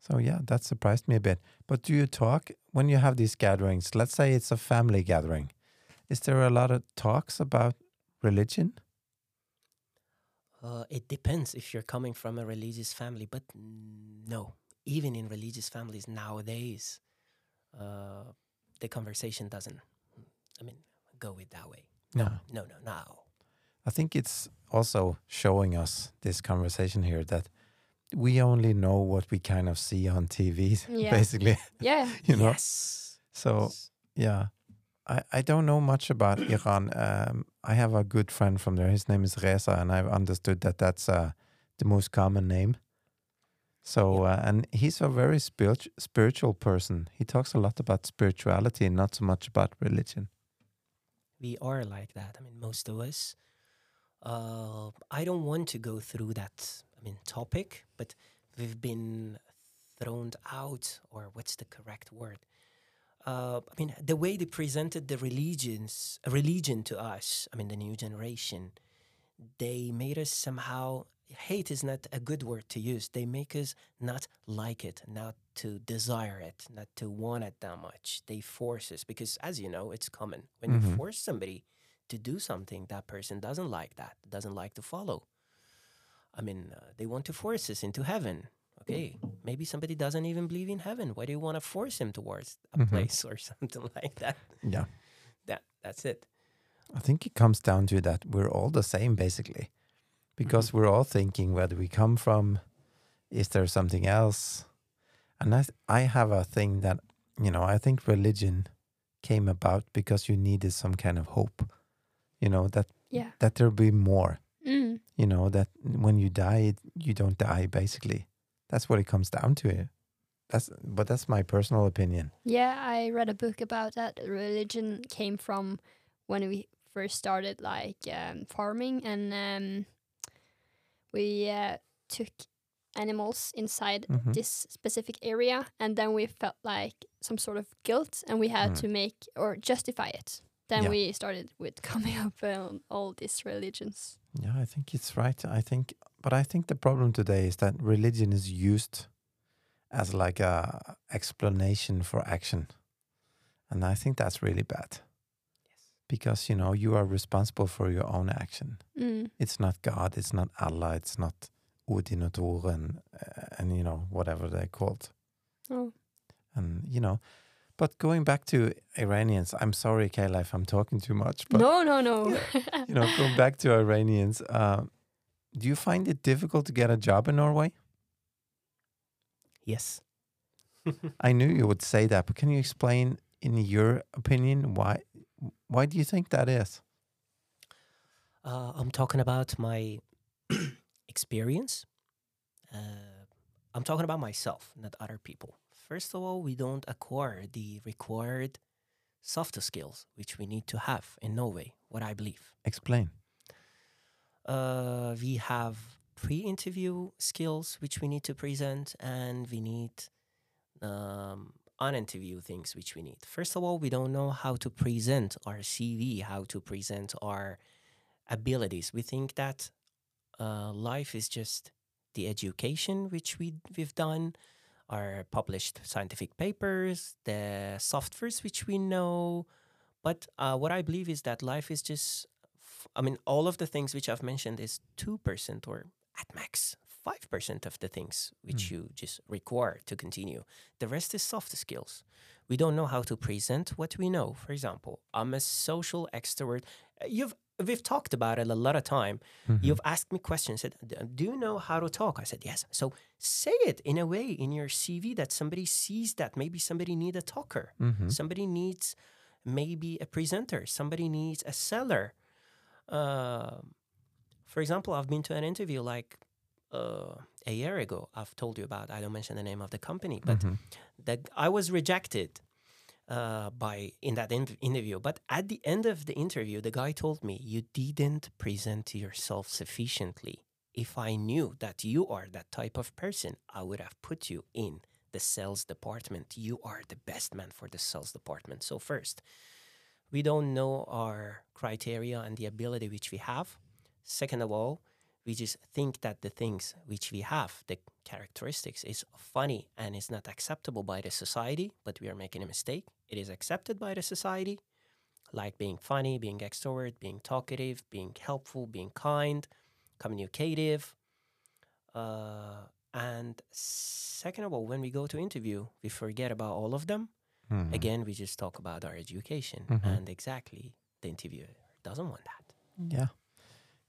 So yeah, that surprised me a bit. But do you talk when you have these gatherings? Let's say it's a family gathering. Is there a lot of talks about religion? Uh, it depends if you're coming from a religious family, but no, even in religious families nowadays, uh, the conversation doesn't, I mean, go it that way. No, Yeah. no, no, no. I think it's also showing us this conversation here that we only know what we kind of see on TV, Yeah. basically. yeah, You know. Yes. So yeah, I I don't know much about Iran. Um, I have a good friend from there. His name is Reza, and I've understood that that's uh, the most common name. So uh, and he's a very spiritu- spiritual person. He talks a lot about spirituality and not so much about religion. we are like that. I mean, most of us. Uh, I don't want to go through that. I mean, topic, but we've been thrown out, or what's the correct word? Uh, I mean, the way they presented the religions, religion to us. I mean, the new generation. They made us somehow. Hate is not a good word to use. They make us not like it, not to desire it, not to want it that much. They force us because, as you know, it's common when you Mhm. force somebody to do something that person doesn't like that, doesn't like to follow. I mean, uh, they want to force us into heaven. Okay, maybe somebody doesn't even believe in heaven. Why do you want to force him towards a Mhm. place or something like that? Yeah, That that's it. I think it comes down to that we're all the same basically, because we're all thinking where do we come from? Is there something else? And I, th- I have a thing that, you know, I think religion came about because you needed some kind of hope, you know, that, Yeah. that there'll be more, Mm. you know, that when you die, you don't die, basically. That's what it comes down to. That's, but that's my personal opinion. Yeah, I read a book about that. Religion came from when we first started like um, farming, and um, we uh, took animals inside Mhm. this specific area, and then we felt like some sort of guilt, and we had Mm. to make or justify it. Then Yeah. we started with coming up on all these religions. Yeah, I think it's right. I think, but I think the problem today is that religion is used as like a explanation for action, and I think that's really bad. Yes. Because you know you are responsible for your own action. Mm. It's not God. It's not Allah. It's not Odin or Thor and uh, and you know whatever they're called. Oh. And you know, but going back to Iranians, I'm sorry, Kayla, if I'm talking too much. But no, no, no. you know, going back to Iranians, uh, do you find it difficult to get a job in Norway? Yes. I knew you would say that, but can you explain, in your opinion, why? Why do you think that is? Uh, I'm talking about my experience. Uh, I'm talking about myself, not other people. First of all, we don't acquire the required soft skills which we need to have in Norway, what I believe. Explain. Uh, we have pre-interview skills which we need to present, and we need um, on-interview things which we need. First of all, we don't know how to present our CV, how to present our abilities. We think that uh, life is just the education which we we've done, our published scientific papers, the softwares which we know. But uh, what I believe is that life is just I mean, all of the things which I've mentioned is 2% or at max 5% of the things which Mm. you just require to continue. The rest is soft skills. We don't know how to present what we know. For example, I'm a social extrovert. Uh, You've we've talked about it a lot of time. Mhm. You've asked me questions. Said, "Do you know how to talk?" I said, "Yes." So say it in a way in your CV that somebody sees that maybe somebody need a talker. Mhm. Somebody needs maybe a presenter. Somebody needs a seller. Um for example, I've been to an interview like uh, a year ago. I've told you about. I don't mention the name of the company, but Mhm. that I was rejected uh, by in that in- interview. But at the end of the interview, the guy told me, "You didn't present yourself sufficiently. If I knew that you are that type of person, I would have put you in the sales department. You are the best man for the sales department." So first, we don't know our criteria and the ability which we have. Second of all, we just think that the things which we have, the characteristics, is funny and is not acceptable by the society, but we are making a mistake. It is accepted by the society, like being funny, being extrovert, being talkative, being helpful, being kind, communicative. Uh, and second of all, when we go to interview, we forget about all of them. Mhm. Again, we just talk about our education, Mhm. and exactly the interviewer doesn't want that. Yeah.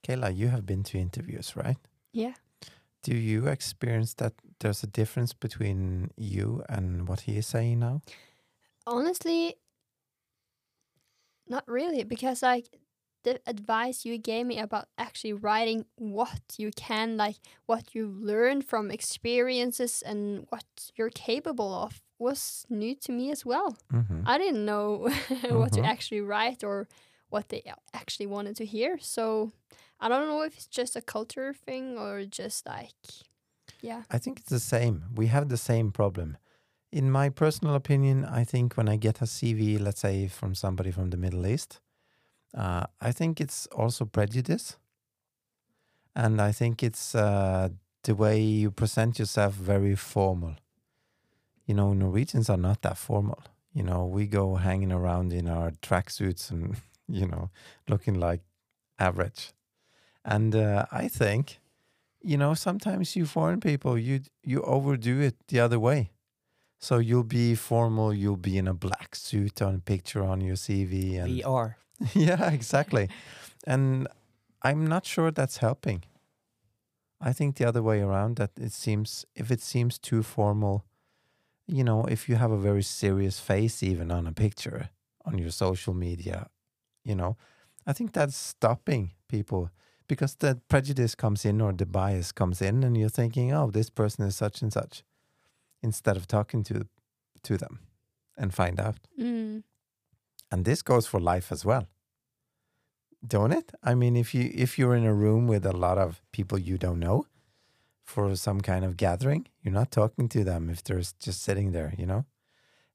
Kayla, you have been to interviews, right? yeah. Do you experience that there's a difference between you and what he is saying now? Honestly, not really, because like the advice you gave me about actually writing what you can, like what you've learned from experiences and what you're capable of, was new to me as well. Mm-hmm. I didn't know what to Mhm. actually write or what they actually wanted to hear. So I don't know if it's just a culture thing or just like, yeah. I think it's the same. We have the same problem. In my personal opinion, I think when I get a CV, let's say from somebody from the Middle East, uh, I think it's also prejudice. And I think it's uh, the way you present yourself very formal. You know, Norwegians are not that formal. You know, we go hanging around in our tracksuits and, you know, looking like average. And uh, I think you know sometimes you foreign people you you overdo it the other way so you'll be formal you'll be in a black suit on a picture on your cv and we are. yeah exactly and i'm not sure that's helping i think the other way around that it seems if it seems too formal you know, if you have a very serious face, even on a picture on your social media, you know, I think that's stopping people because the prejudice comes in or the bias comes in, and you're thinking, oh, this person is such and such, instead of talking to to them and find out. Mm. And this goes for life as well. Don't it? I mean, if you if you're in a room with a lot of people you don't know for some kind of gathering, you're not talking to them if they're just sitting there, you know?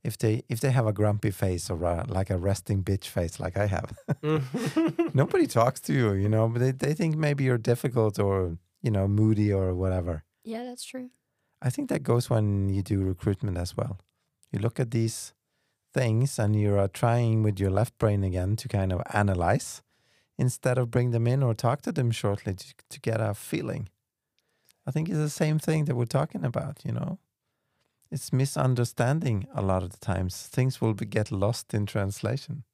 If they if they have a grumpy face or a, like a resting bitch face like I have, nobody talks to you, you know, but they, they think maybe you're difficult or, you know, moody or whatever. Yeah, that's true. I think that goes when you do recruitment as well. You look at these things and you are trying with your left brain again to kind of analyze instead of bring them in or talk to them shortly to, to get a feeling. I think it's the same thing that we're talking about, you know. It's misunderstanding a lot of the times. Things will be, get lost in translation.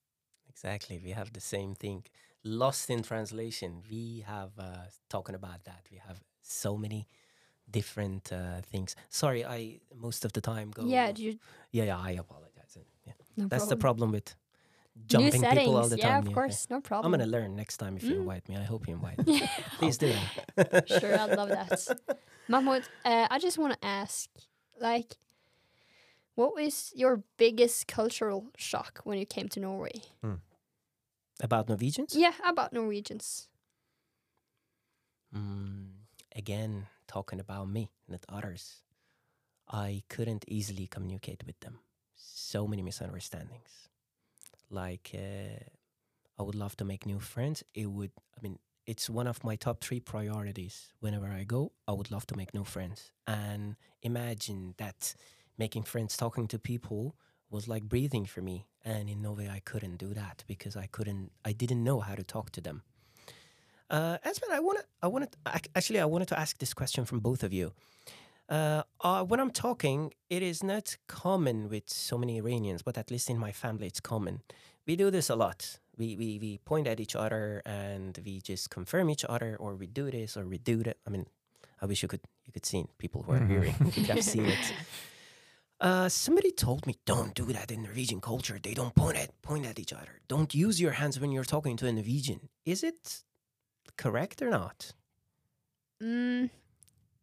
Exactly. We have the same thing. Lost in translation. We have uh, talking about that. We have so many different uh, things. Sorry, I most of the time go. Yeah, do you, yeah, yeah. I apologize. Yeah, no that's the problem. problem with New jumping settings. people all the yeah, time. of yeah. course, no problem. I'm gonna learn next time if you Mm. invite me. I hope you invite me. Please do sure, I'd love that. Mahmood, uh, I just want to ask, like, what was your biggest cultural shock when you came to Norway? About Norwegians. Yeah, about Norwegians. Mm, again, talking about me, not others. I couldn't easily communicate with them. So many misunderstandings. Like, uh, I would love to make new friends. It would, I mean, it's one of my top three priorities. Whenever I go, I would love to make new friends. And imagine that making friends, talking to people was like breathing for me. And in no way I couldn't do that because I couldn't, I didn't know how to talk to them. Uh, Espen, I want to, I wanted, ac- actually, I wanted to ask this question from both of you. Uh, uh, when I'm talking, it is not common with so many Iranians, but at least in my family, it's common. We do this a lot. We, we, we point at each other and we just confirm each other, or we do this, or we do that. I mean, I wish you could you could see people who are Mhm. hearing you could have seen it. Uh, somebody told me, don't do that in Norwegian culture. They don't point at point at each other. Don't use your hands when you're talking to a Norwegian. Is it correct or not? Mm,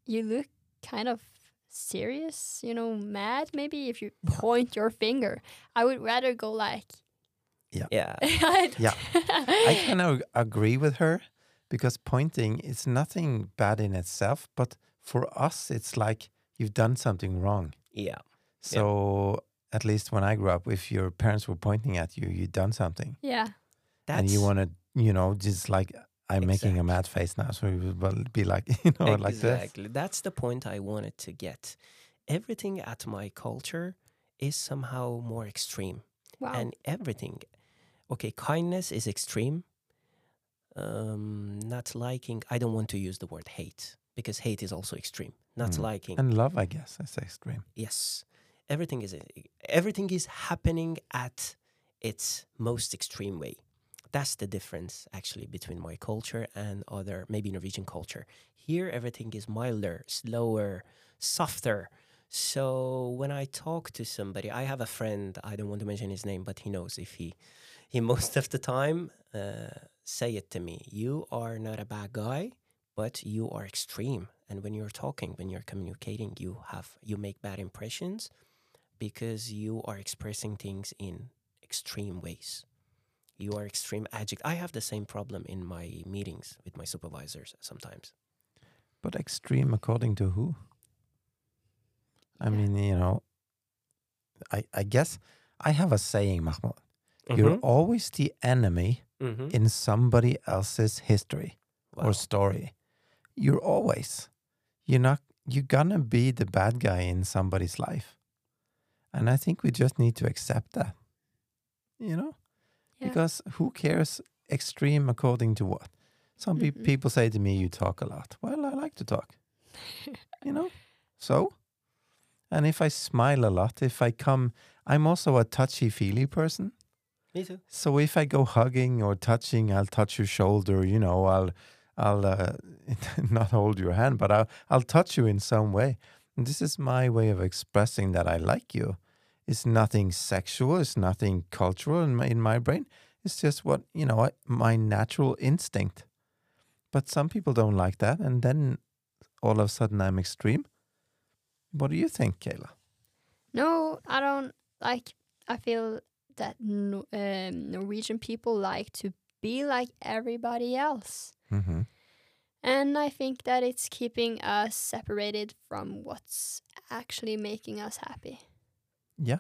you look kind of serious, you know, mad maybe if you point your finger. I would rather go like. Yeah. Yeah. yeah. I kind of agree with her because pointing is nothing bad in itself, but for us, it's like you've done something wrong. Yeah. So at least when I grew up, if your parents were pointing at you, you'd done something, yeah. That's and you want to, you know, just like I'm making a mad face now, so you would well, be like, you know, like this. exactly. That's the point I wanted to get. Everything at my culture is somehow more extreme, Wow. and everything. Okay, kindness is extreme. Um, not liking. I don't want to use the word hate because hate is also extreme. Not Mm. liking. And love, I guess, is extreme. Yes, everything is everything is happening at its most extreme way. That's the difference actually between my culture and other maybe Norwegian culture. Here everything is milder, slower, softer. So when I talk to somebody, I have a friend. I don't want to mention his name, but he knows if he he most of the time uh, say it to me. You are not a bad guy, but you are extreme. And when you're talking, when you're communicating, you have you make bad impressions because you are expressing things in extreme ways. You are extreme adject. I have the same problem in my meetings with my supervisors sometimes. But extreme according to who? I Yeah. mean, you know, I I guess I have a saying, Mahmood. You're Mm-hmm. always the enemy Mhm. in somebody else's history Wow. or story. You're always. You're not you're gonna be the bad guy in somebody's life. And I think we just need to accept that. You know? Yeah. Because who cares extreme according to what? Some pe- Mhm. people say to me, You talk a lot. Well, I like to talk. you know? So? And if I smile a lot, if I come, I'm also a touchy feely person. Me too. So if I go hugging or touching, I'll touch your shoulder. You know, I'll I'll uh, not hold your hand, but I'll I'll touch you in some way. And this is my way of expressing that I like you. It's nothing sexual. It's nothing cultural in my, in my brain. It's just what you know, I- my natural instinct. But some people don't like that, and then all of a sudden I'm extreme. What do you think, Kayla? No, I don't like. I feel that no, um, Norwegian people like to be like everybody else, Mm-hmm. and I think that it's keeping us separated from what's actually making us happy Yeah,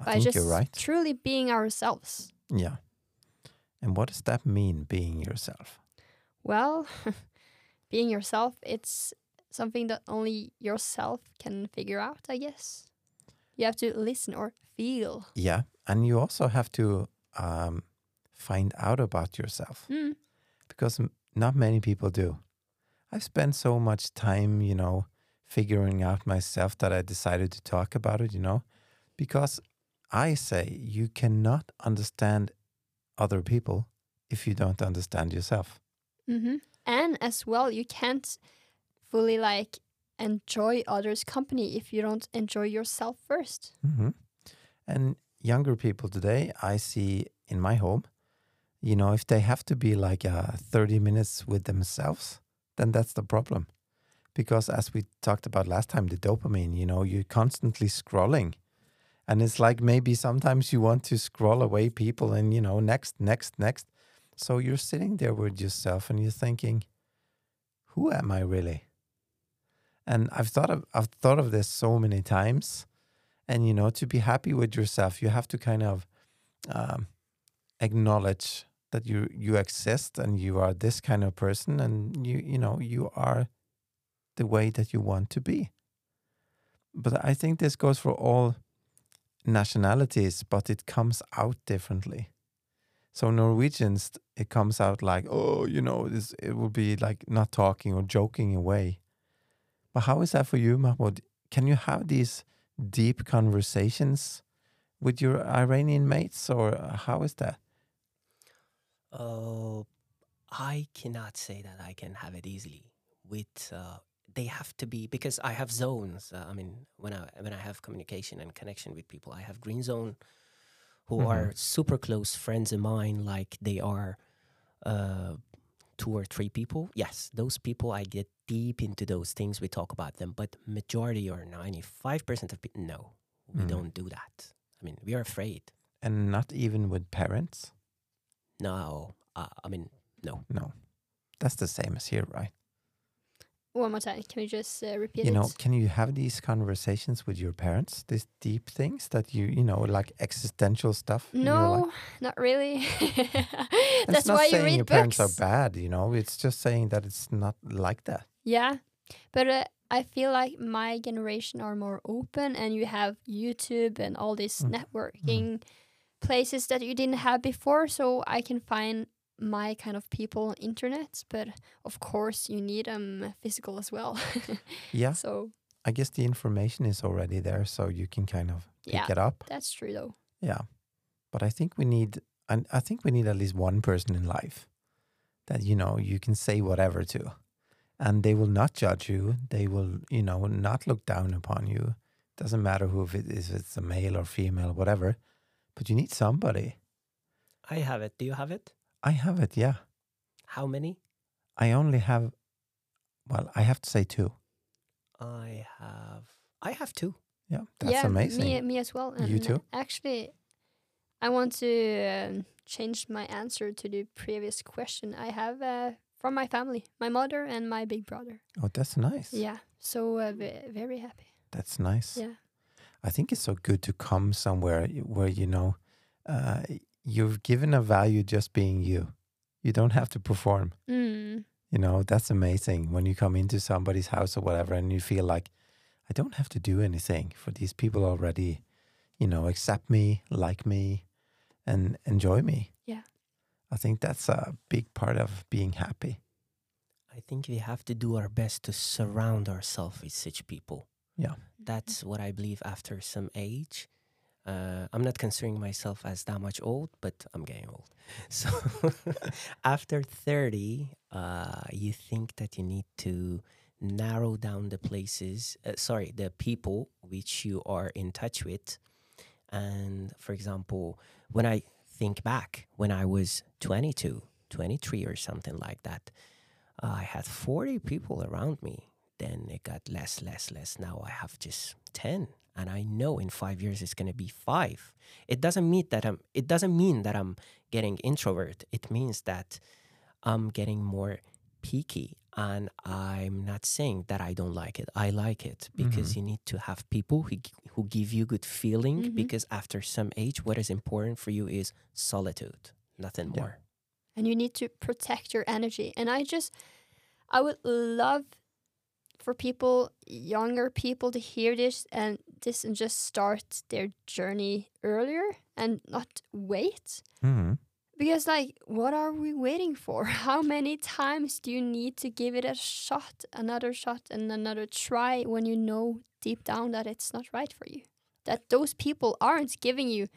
I by think just you're right. truly being ourselves. Yeah. And what does that mean, being yourself? Well, being yourself, it's something that only yourself can figure out. I guess you have to listen or feel. Yeah, and you also have to um, find out about yourself Mm. because m- not many people do. I've spent so much time, you know, figuring out myself that I decided to talk about it, you know, because I say you cannot understand other people if you don't understand yourself. hmm And as well, you can't fully like enjoy others' company if you don't enjoy yourself first. hmm And younger people today, I see in my home, you know, if they have to be like uh, 30 minutes with themselves, then that's the problem. Because as we talked about last time, the dopamine, you know, you're constantly scrolling. And it's like maybe sometimes you want to scroll away people and, you know, next, next, next. So you're sitting there with yourself and you're thinking, who am I really? And I've thought of I've thought of this so many times and you know to be happy with yourself you have to kind of um, acknowledge that you you exist and you are this kind of person and you you know you are the way that you want to be but i think this goes for all nationalities but it comes out differently so norwegians it comes out like oh you know this it will be like not talking or joking away but how is that for you mahmood can you have these deep conversations with your Iranian mates, or how is that? Oh, I cannot say that I can have it easily. With uh, they have to be because I have zones. Uh, I mean, when I when I have communication and connection with people, I have green zone, who Mhm. are super close friends of mine. Like they are uh, two or three people. Yes, those people I get deep into those things. We talk about them, but majority or ninety five percent of people, no, we Mm. don't do that. I mean, we are afraid. And not even with parents? No, uh, I mean, no. No. That's the same as here, right? One more time. Can we just uh, repeat you it? know, can you have these conversations with your parents? These deep things that you, you know, like existential stuff? in your life? no, not really. That's it's not why you saying read your books. parents are bad, you know. It's just saying that it's not like that. Yeah, but uh, I feel like my generation are more open, and you have YouTube and all these Mm. networking places that you didn't have before. So I can find my kind of people on internet, but of course you need them physical as well. Yeah, So I guess the information is already there, so you can kind of pick Yeah. it up. that's true, though. Yeah, but I think we need, and I think we need at least one person in life that you know you can say whatever to, and they will not judge you. They will, you know, not look down upon you. Doesn't matter who if it is, if it's a male or female, whatever. But you need somebody. I have it. Do you have it? I have it. Yeah, How many? I only have. Well, I have to say two. I have. I have two. Yeah, that's yeah, amazing. Me, me as well. You too? Actually, I want to um, change my answer to the previous question. I have uh, from my family, my mother and my big brother. oh, that's nice. Yeah, so uh, very happy. That's nice. Yeah. I think it's so good to come somewhere where you know uh, you've given a value just being you. You don't have to perform. Mm. You know that's amazing when you come into somebody's house or whatever, and you feel like I don't have to do anything for these people already. You know, accept me, like me, and enjoy me. Yeah. I think that's a big part of being happy. I think we have to do our best to surround ourselves with such people. Yeah. That's what I believe after some age. Uh, I'm not considering myself as that much old, but I'm getting old. So after 30, uh, you think that you need to narrow down the places, uh, sorry, the people which you are in touch with. And for example, when I think back, when I was 22, 23 or something like that, I had 40 people around me. Then it got less, less, less. Now I have just 10 and I know in 5 years it's going to be 5. It doesn't mean that I'm it doesn't mean that I'm getting introvert. It means that I'm getting more picky and I'm not saying that I don't like it. I like it because Mhm. you need to have people who who give you good feeling Mhm. because after some age what is important for you is solitude, nothing Yeah. more. and you need to protect your energy. And I just, I would love for people, younger people, to hear this and this and just start their journey earlier and not wait. Mhm. Because, like, what are we waiting for? How many times do you need to give it a shot, another shot, and another try when you know deep down that it's not right for you? That those people aren't giving you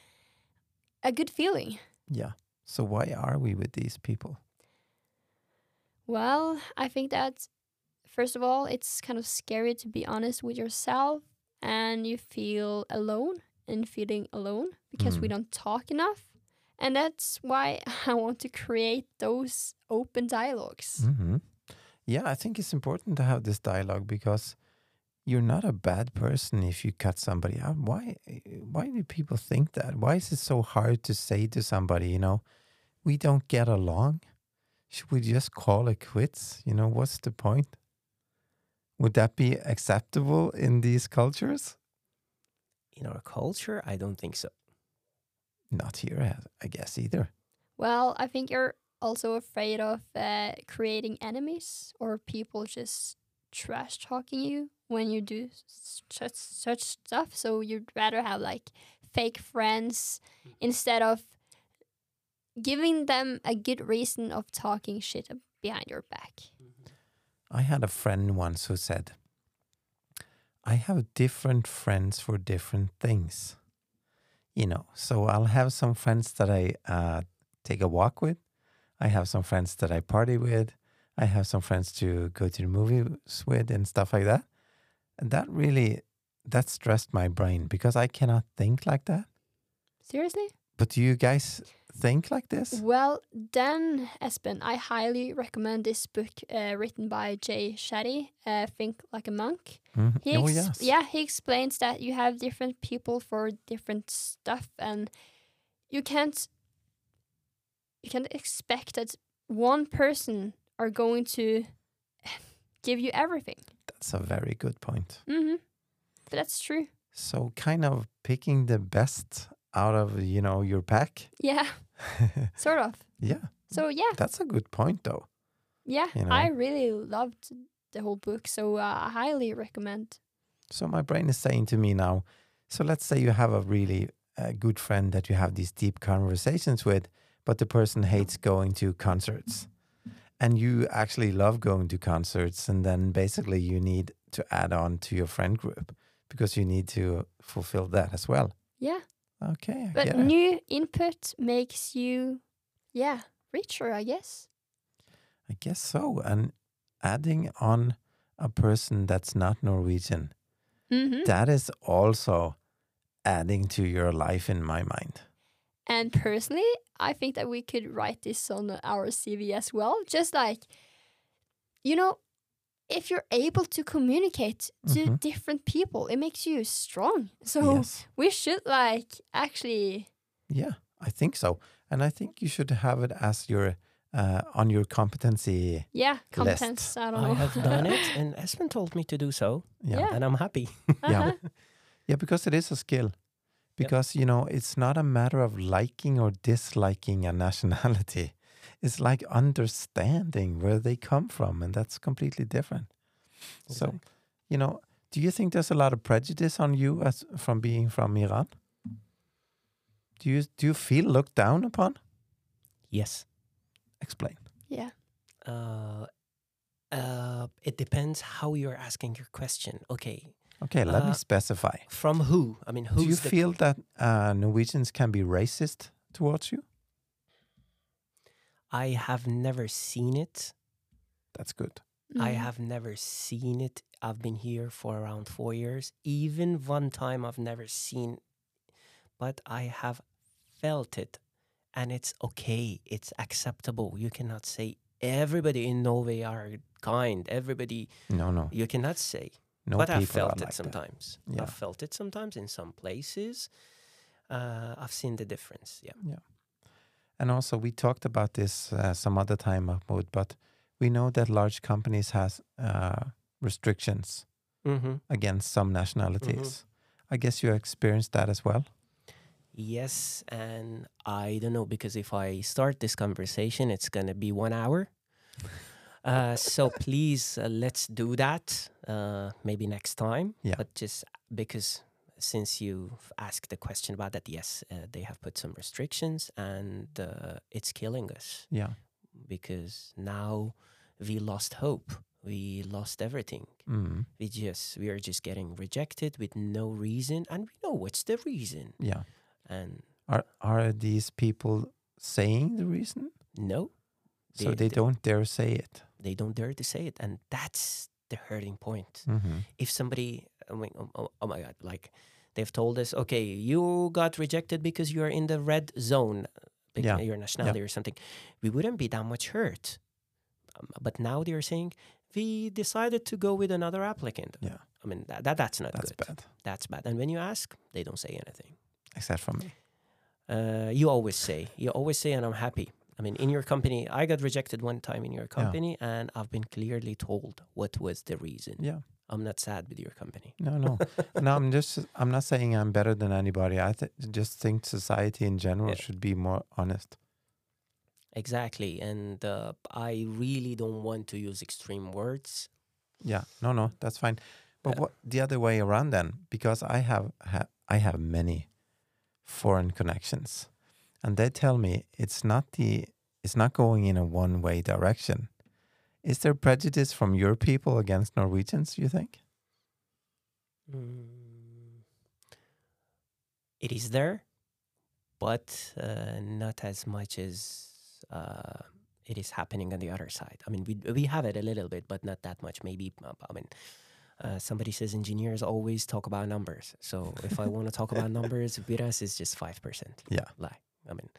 a good feeling. Yeah. So why are we with these people? Well, I think that first of all, it's kind of scary to be honest with yourself and you feel alone and feeling alone because we Mm. don't talk enough. And that's why I want to create those open dialogues. hmm Yeah, I think it's important to have this dialogue because you're not a bad person if you cut somebody out. Why? Why do people think that? Why is it so hard to say to somebody, you know, we don't get along? Should we just call it quits? You know, what's the point? Would that be acceptable in these cultures? In our culture, I don't think so. Not here, I- I guess either. Well, I think you're also afraid of uh, creating enemies or people just trash talking you when you do such such stuff. So you'd rather have like fake friends instead of giving them a good reason of talking shit behind your back. I had a friend once who said, I have different friends for different things. You know, so I'll have some friends that I uh, take a walk with. I have some friends that I party with. I have some friends to go to the movies with and stuff like that. And that really, that stressed my brain because I cannot think like that. Seriously? But do you guys think like this? Well, then, Espen, I highly recommend this book uh, written by Jay Shetty, uh, Think Like a Monk. Mhm. He oh, yes. Yeah, he explains that you have different people for different stuff, and you can't you can't expect that one person are going to give you everything. That's a very good point. hmm But that's true. So, kind of picking the best out of, you know, your pack. Yeah, sort of. yeah. So yeah, That's a good point, though. yeah, You know. I really loved the whole book, so uh, I highly recommend. So my brain is saying to me now, so let's say you have a really uh, good friend that you have these deep conversations with, but the person hates going to concerts. And you actually love going to concerts, and then basically you need to add on to your friend group because you need to fulfill that as well. Yeah, Okay, I but it. new input makes you, yeah, richer, I guess. I guess so. And adding on a person that's not Norwegian, hmm that is also adding to your life in my mind. And personally, I think that we could write this on our CV as well. Just like, you know, if you're able to communicate to Mhm. different people, it makes you strong. So yes. we should like actually, Yeah, I think so. And I think you should have it as your uh, on your competency. yeah, competence. I don't know. I have done it, and Espen told me to do so, Yeah. Yeah. and I'm happy. Yeah. Uh-huh. Yeah, because it is a skill. Because, you know, it's not a matter of liking or disliking a nationality. It's like understanding where they come from, and that's completely different. So, you know, do you think there's a lot of prejudice on you as from being from Iran? Do you do you feel looked down upon? Yes. Explain. Yeah. Uh, uh, it depends how you're asking your question. Okay, Okay, let me Uh, specify. from who? I mean, who's do you the feel that uh, Norwegians can be racist towards you? I have never seen it. That's good. I Mm. have never seen it. I've been here for around four years. Even one time I've never seen, but I have felt it, and it's okay. It's acceptable. You cannot say everybody in Norway are kind. Everybody No, no, you cannot say. no. but I've felt it like sometimes. Yeah. I've felt it sometimes in some places. Uh, I've seen the difference. Yeah. Yeah. And also, we talked about this uh, some other time, Mahmood, but we know that large companies has uh, restrictions Mm-hmm. against some nationalities. I guess you experienced that as well. Yes, and I don't know because if I start this conversation, it's gonna be one hour. Uh, so please, uh, let's do that. Uh, maybe next time. Yeah. But just because since you've asked the question about that, yes, uh, they have put some restrictions, and uh, it's killing us Yeah. because now we lost hope. We lost everything. Mm. We just we are just getting rejected with no reason, and we know what's the reason. Yeah. And Are are these people saying the reason? no, So They- they they- don't dare say it. they don't dare to say it, and that's the hurting point. hmm If somebody, I mean, oh, oh, oh my God, like they've told us, okay, you got rejected because you're in the red zone, Yeah. your nationality or something, we wouldn't be that much hurt. Um, but now they're saying we decided to go with another applicant. Yeah. I mean that, that that's not That's good. bad. That's bad. And when you ask, they don't say anything. Except for me. Uh, you always say, you always say, and I'm happy. I mean, in your company, I got rejected one time in your company, and I've been clearly told what was the reason. Yeah. I'm not sad with your company. No, no, no. I'm just. I'm not saying I'm better than anybody. I th- just think society in general Yeah. should be more honest. Exactly. And uh, I really don't want to use extreme words. Yeah. No, no. That's fine. But Yeah. what the other way around then? Because I have ha- I have many foreign connections, and they tell me it's not the it's not going in a one way direction. Is there prejudice from your people against Norwegians? You think? Mm, it is there, but uh, not as much as uh, it is happening on the other side. I mean, we we have it a little bit, but not that much. Maybe I mean, uh, somebody says engineers always talk about numbers. So if I want to talk about numbers, with us is just five percent. Yeah. Like I mean,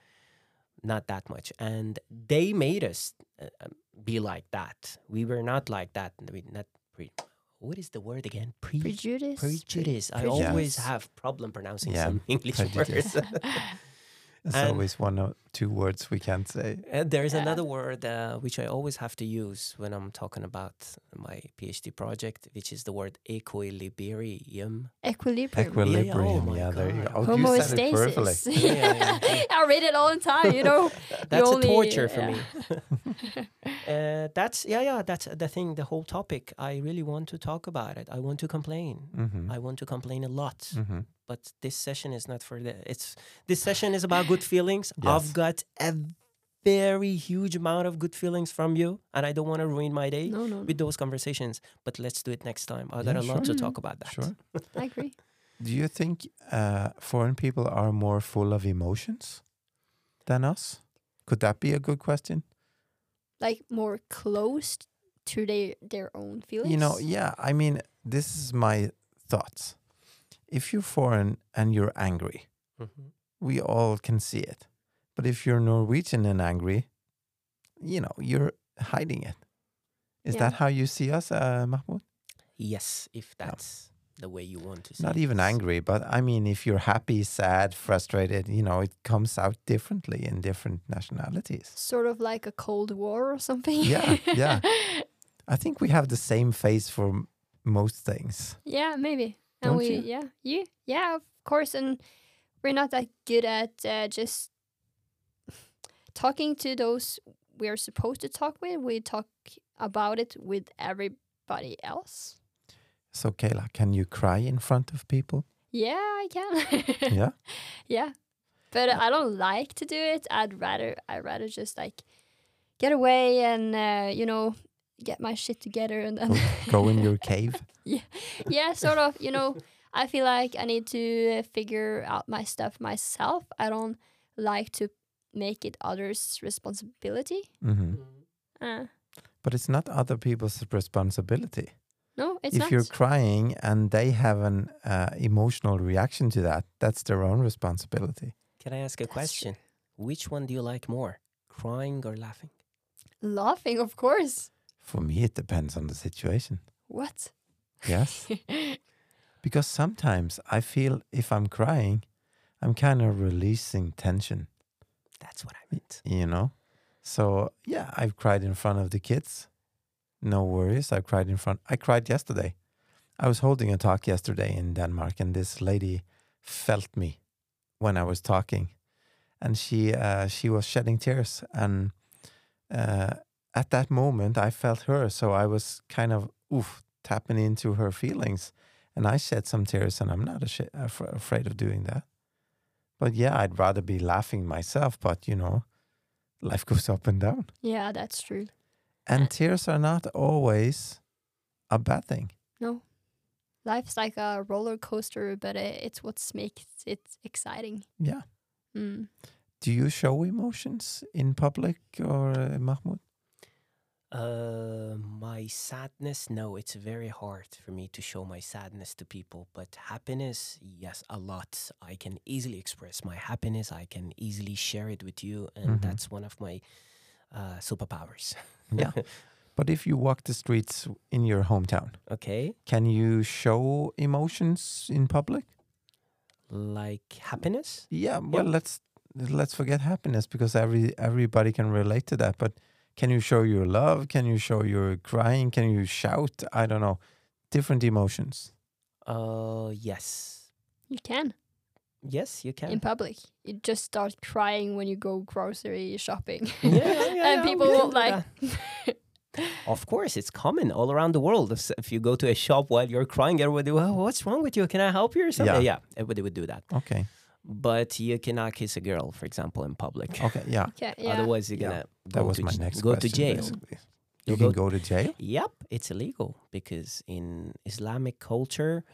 not that much, and they made us uh, um, be like that. We were not like that. We not pre. What is the word again? Pre Prejudice. prejudice. I prejudice. always have problem pronouncing Yeah, some English prejudice. words. There's And- always one or two words we can't say. and there's Yeah. another word uh, which I always have to use when I'm talking about my PhD project, which is the word equilibrium. Equilibrium. Equilibrium. my Yeah, there you God. go. Oh, you said it. Homostasis. Yeah, yeah, yeah. I read it all the time, you know. That's only- a torture for yeah. me. uh, that's yeah, yeah. That's the thing. The whole topic. I really want to talk about it. I want to complain. hmm I want to complain a lot. hmm but this session is not for the it's this session is about good feelings Yes. i've got a very huge amount of good feelings from you and i don't want to ruin my day No, no, no. with those conversations but let's do it next time i got Yeah, a lot to talk about that Sure. I agree. Do you think uh, foreign people are more full of emotions than us? Could that be a good question? Like more close to their their own feelings. You know, yeah. I mean, this is my thoughts. If you're foreign and you're angry, Mhm. we all can see it. But if you're Norwegian and angry, you know, you're hiding it. Is Yeah. that how you see us, uh, Mahmood? yes if that's the way you want to see Not it. even angry, but I mean, if you're happy, sad, frustrated, you know, it comes out differently in different nationalities. Sort of like a cold war or something. Yeah, yeah. I think we have the same face for m- most things. Yeah, maybe. And Don't we, you? yeah, you, yeah, of course. And we're not that good at uh, just talking to those we're supposed to talk with. We talk about it with everybody else. So, Kayla, can you cry in front of people? Yeah, I can. Yeah. yeah, but I don't like to do it. I'd rather, I'd rather just like get away and uh, you know get my shit together and then Go in your cave. yeah, yeah, sort of. You know, I feel like I need to uh, figure out my stuff myself. I don't like to make it others' responsibility. Mm -hmm. Uh, but it's not other people's responsibility. No, it's if not. you're crying and they have an uh, emotional reaction to that, that's their own responsibility. Can I ask a That's true. question? Which one do you like more, crying or laughing? Laughing, of course. For me, it depends on the situation. What? Yes. because sometimes I feel if I'm crying, I'm kind of releasing tension, That's what I meant. you know? So, yeah, I've cried in front of the kids. No worries. I cried in front. I cried yesterday. I was holding a talk yesterday in Denmark, and this lady felt me when I was talking, and she uh, she was shedding tears. And uh, at that moment, I felt her, so I was kind of oof tapping into her feelings, and I shed some tears, and I'm not af- afraid of doing that. But yeah, I'd rather be laughing myself. But you know, life goes up and down, yeah, that's true. and tears are not always a bad thing. No. Life's like a roller coaster, but it's what makes it exciting. Yeah. Mm. Do you show emotions in public or uh, Mahmood? Uh, my sadness, no, it's very hard for me to show my sadness to people. But happiness, yes, a lot. I can easily express my happiness. I can easily share it with you, and Mhm. that's one of my uh, superpowers. Yeah. But if you walk the streets in your hometown, okay, can you show emotions in public? like happiness. Yeah. Well, let's let's forget happiness because every everybody can relate to that. But can you show your love? Can you show your crying? Can you shout? I don't know. Different emotions. Uh, yes, You can yes, you can. in public. You just start crying when you go grocery shopping. Yeah, yeah, yeah, and we people can will do like, Of course, it's common all around the world. If, if you go to a shop while you're crying, everybody, well, what's wrong with you? Can I help you or something? Yeah. Yeah, everybody would do that. Okay. But you cannot kiss a girl, for example, in public. Okay. Yeah. okay, yeah. Otherwise, you're Yeah, gonna That go was to my j- next go to jail. basically. You You can go- go to jail. Yep, it's illegal because in Islamic culture,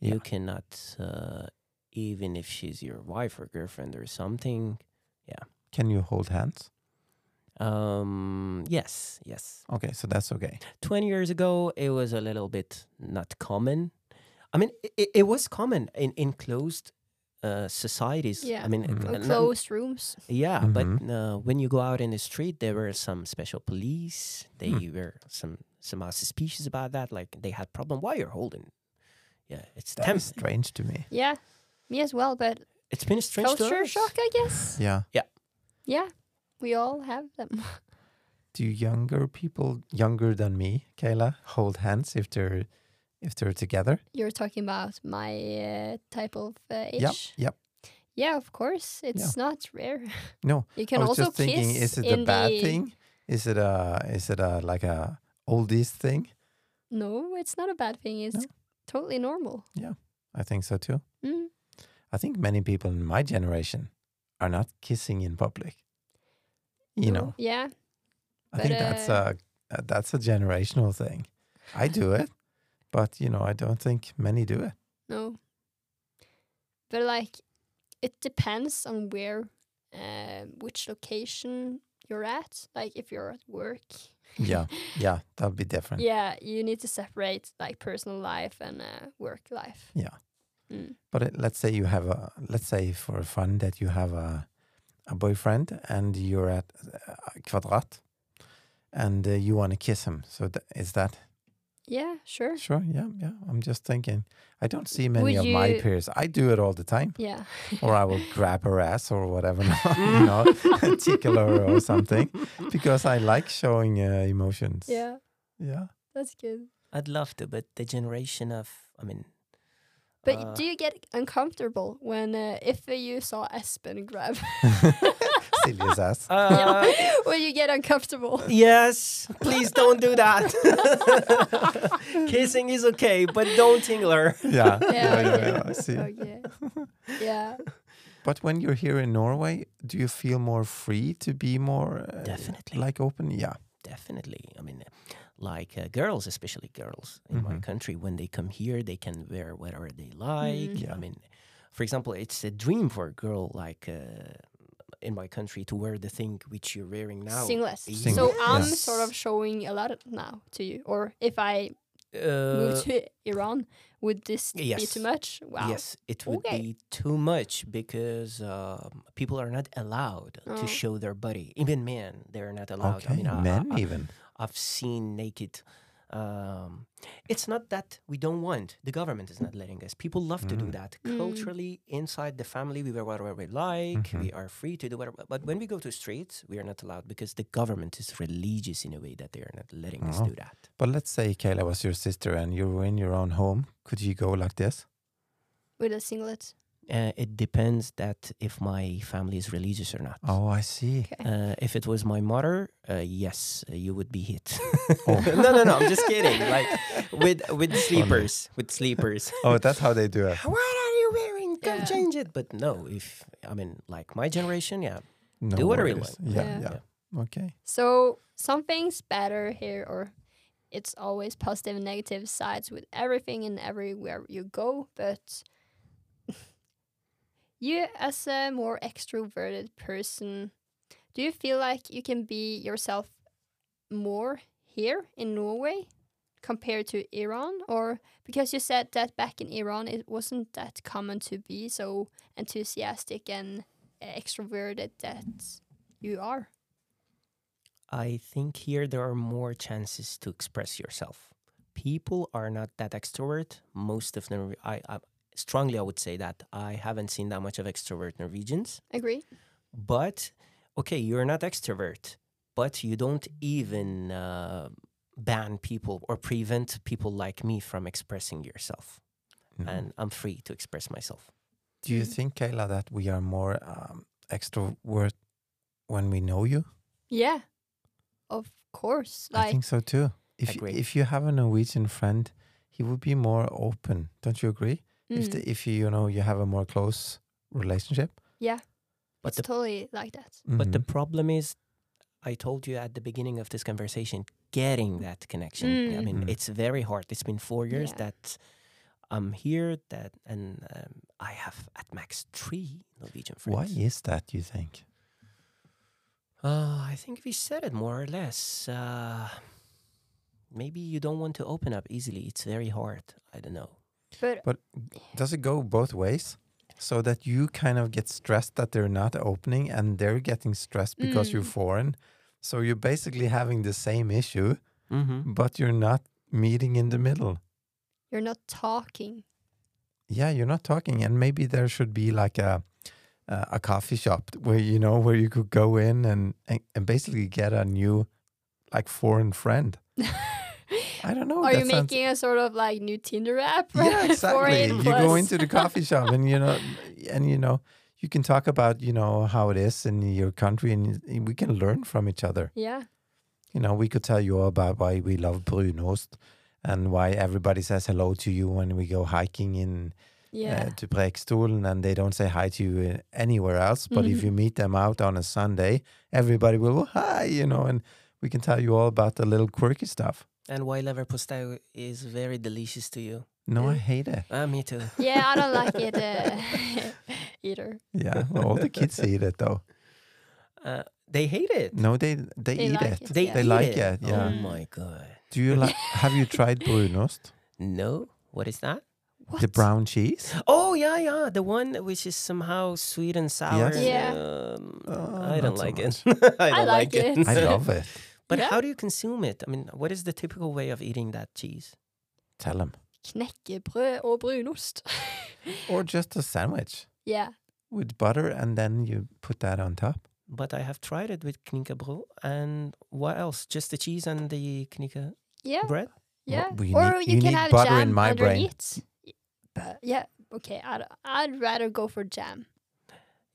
you cannot, uh, even if she's your wife or girlfriend or something. Yeah. Can you hold hands? Um, yes, yes. Okay, so that's okay. 20 years ago, it was a little bit not common. I mean, it, it was common in, in closed uh, societies. Yeah. I mean, Or not- closed rooms. Yeah, Mhm. but uh, when you go out in the street, there were some special police. They Hmm. were some somehow suspicious about that. Like they had problem. Why you're holding? Yeah, it's That temp- strange to me. Yeah, me as well. But It's been a strange to culture us. shock, I guess. Yeah. Yeah. Yeah, we all have them. Do younger people, younger than me, Kayla, hold hands if they're if they're together? You're talking about my uh, type of uh, age. Yep. Yep. Yeah, of course. It's not rare. No, You can I was also just thinking, kiss is it a bad the... thing? Is it a is it a like a oldies thing? No, it's not a bad thing. It's totally normal. Yeah, I think so too. Mm. I think many people in my generation are not kissing in public. You No, know, Yeah. I think but, that's uh, a uh, that's a generational thing. I do it, but you know, I don't think many do it. No. But like, it depends on where, uh, which location you're at. Like, if you're at work. Yeah, yeah, that'll be different. Yeah, you need to separate like personal life and uh, work life. Yeah. Mm. But it, let's say you have a let's say for fun that you have a a boyfriend and you're at uh, Kvadrat and uh, you want to kiss him. So th- is that Yeah, sure. sure? Yeah, yeah. I'm just thinking. I don't see many Would of my peers. I do it all the time. Yeah. or I will grab her ass or whatever, you know, tickle her or something, because I like showing uh, emotions. yeah, yeah. that's good. I'd love to, but the generation of, I mean, But Uh, do you get uncomfortable when uh, if you saw Espen grab? Silly's ass. uh, when you get uncomfortable? yes, please don't do that. Kissing is okay, but don't tingle her. Yeah, Yeah, yeah, yeah, yeah, I see. Okay. Yeah. But when you're here in Norway, do you feel more free to be more uh, Definitely. like open? Yeah, Definitely. I mean, like uh, girls, especially girls in my Mhm. country, when they come here, they can wear whatever they like. Mhm. Yeah. I mean, for example, it's a dream for a girl. Like, uh, in my country to wear the thing which you're wearing now. Singlet. Singlet, So I'm yes. sort of showing a lot now to you. Or if I Uh, move to Iran, would this be too much? Wow. Yes, it would Okay. be too much because um, people are not allowed Oh. to show their body. Even men, they're not allowed. Okay, I mean, I- men I, even. I've seen naked. Um, it's not that we don't want. The government is not letting us. People love to do Mm. that. Mm. Culturally, inside the family, we wear whatever we like. Mhm. We are free to do whatever. But when we go to streets, we are not allowed because the government is religious in a way that they are not letting us Oh. do that. But let's say Kayla was your sister and you were in your own home. Could you go like this? With a singlet. Uh, it depends that if my family is religious or not. Oh, I see. Okay. Uh, if it was my mother, uh, yes, uh, you would be hit. Oh. no, no, no. I'm just kidding. Like with with sleepers, with sleepers. Oh, that's how they do it. What are you wearing? Go Yeah. change it. But no, if I mean like my generation, yeah, No Do whatever you worries. want. Yeah, Yeah. yeah. Okay. So something's better here, or it's always positive and negative sides with everything and everywhere you go. But you, as a more extroverted person, do you feel like you can be yourself more here in Norway compared to Iran? Or because you said that back in Iran, it wasn't that common to be so enthusiastic and uh, extroverted that you are. I think here there are more chances to express yourself. People are not that extrovert. Most of them, I, I strongly I would say that I haven't seen that much of extrovert Norwegians. Agree? But okay, you're not extrovert, but you don't even uh, ban people or prevent people like me from expressing yourself. No. And I'm free to express myself. Do you Mm. think, Kayla, that we are more um, extrovert when we know you? Yeah, of course. I think so too. If Agree. if you have a Norwegian friend, he would be more open. Don't you agree? If mm, the, if you you know you have a more close relationship. yeah, But it's the totally like that. But the problem is, I told you at the beginning of this conversation, getting that connection. I Mm. mean, Mm. it's very hard. It's been four years Yeah. that I'm here, that and um, I have at max three Norwegian friends. why is that? You think? Uh, I think we said it more or less. Uh, maybe you don't want to open up easily. It's very hard. I don't know. But But does it go both ways? So that you kind of get stressed that they're not opening, and they're getting stressed because you're Mm. foreign. So you're basically having the same issue, Mm-hmm. but you're not meeting in the middle. you're not talking. yeah you're not talking and maybe there should be like a uh, a coffee shop where you know where you could go in and, and and basically get a new like foreign friend i don't know Are you sounds- making a sort of like new Tinder app? yeah exactly you go into the coffee shop and you know and you know you can talk about you know how it is in your country and we can learn from each other Yeah. you know we could tell you all about why we love brunost and why everybody says hello to you when we go hiking in Yeah. uh, to Preikestolen and they don't say hi to you uh, anywhere else. But if Mhm. you meet them out on a Sunday, everybody will go, hi, you know, and we can tell you all about the little quirky stuff. And why leverpostei is very delicious to you. No, I hate it. Uh, me too. yeah, I don't like it uh, either. Yeah, well, all the kids eat it though. Uh, they hate it. No, they they, They eat like it. it, They, yeah. They eat like it. it, yeah. Oh my god. Do you like? have you tried brunost, No. What is that? What? the brown cheese? Oh yeah, yeah, the one which is somehow sweet and sour. Yes. Yeah. Um, Uh, I don't not so like it. I don't like it. I love it. But Yeah. how do you consume it? I mean, what is the typical way of eating that cheese? Tell them. Knekkebrød og brunost. Or just a sandwich yeah. with butter, and then you put that on top. But I have tried it with knikkebrød and what else? Just the cheese and the knikke Yeah. bread? Yeah. we or need- you, you can need have butter jam in my brain. underneath. Y- But yeah, okay. I'd, I'd rather go for jam.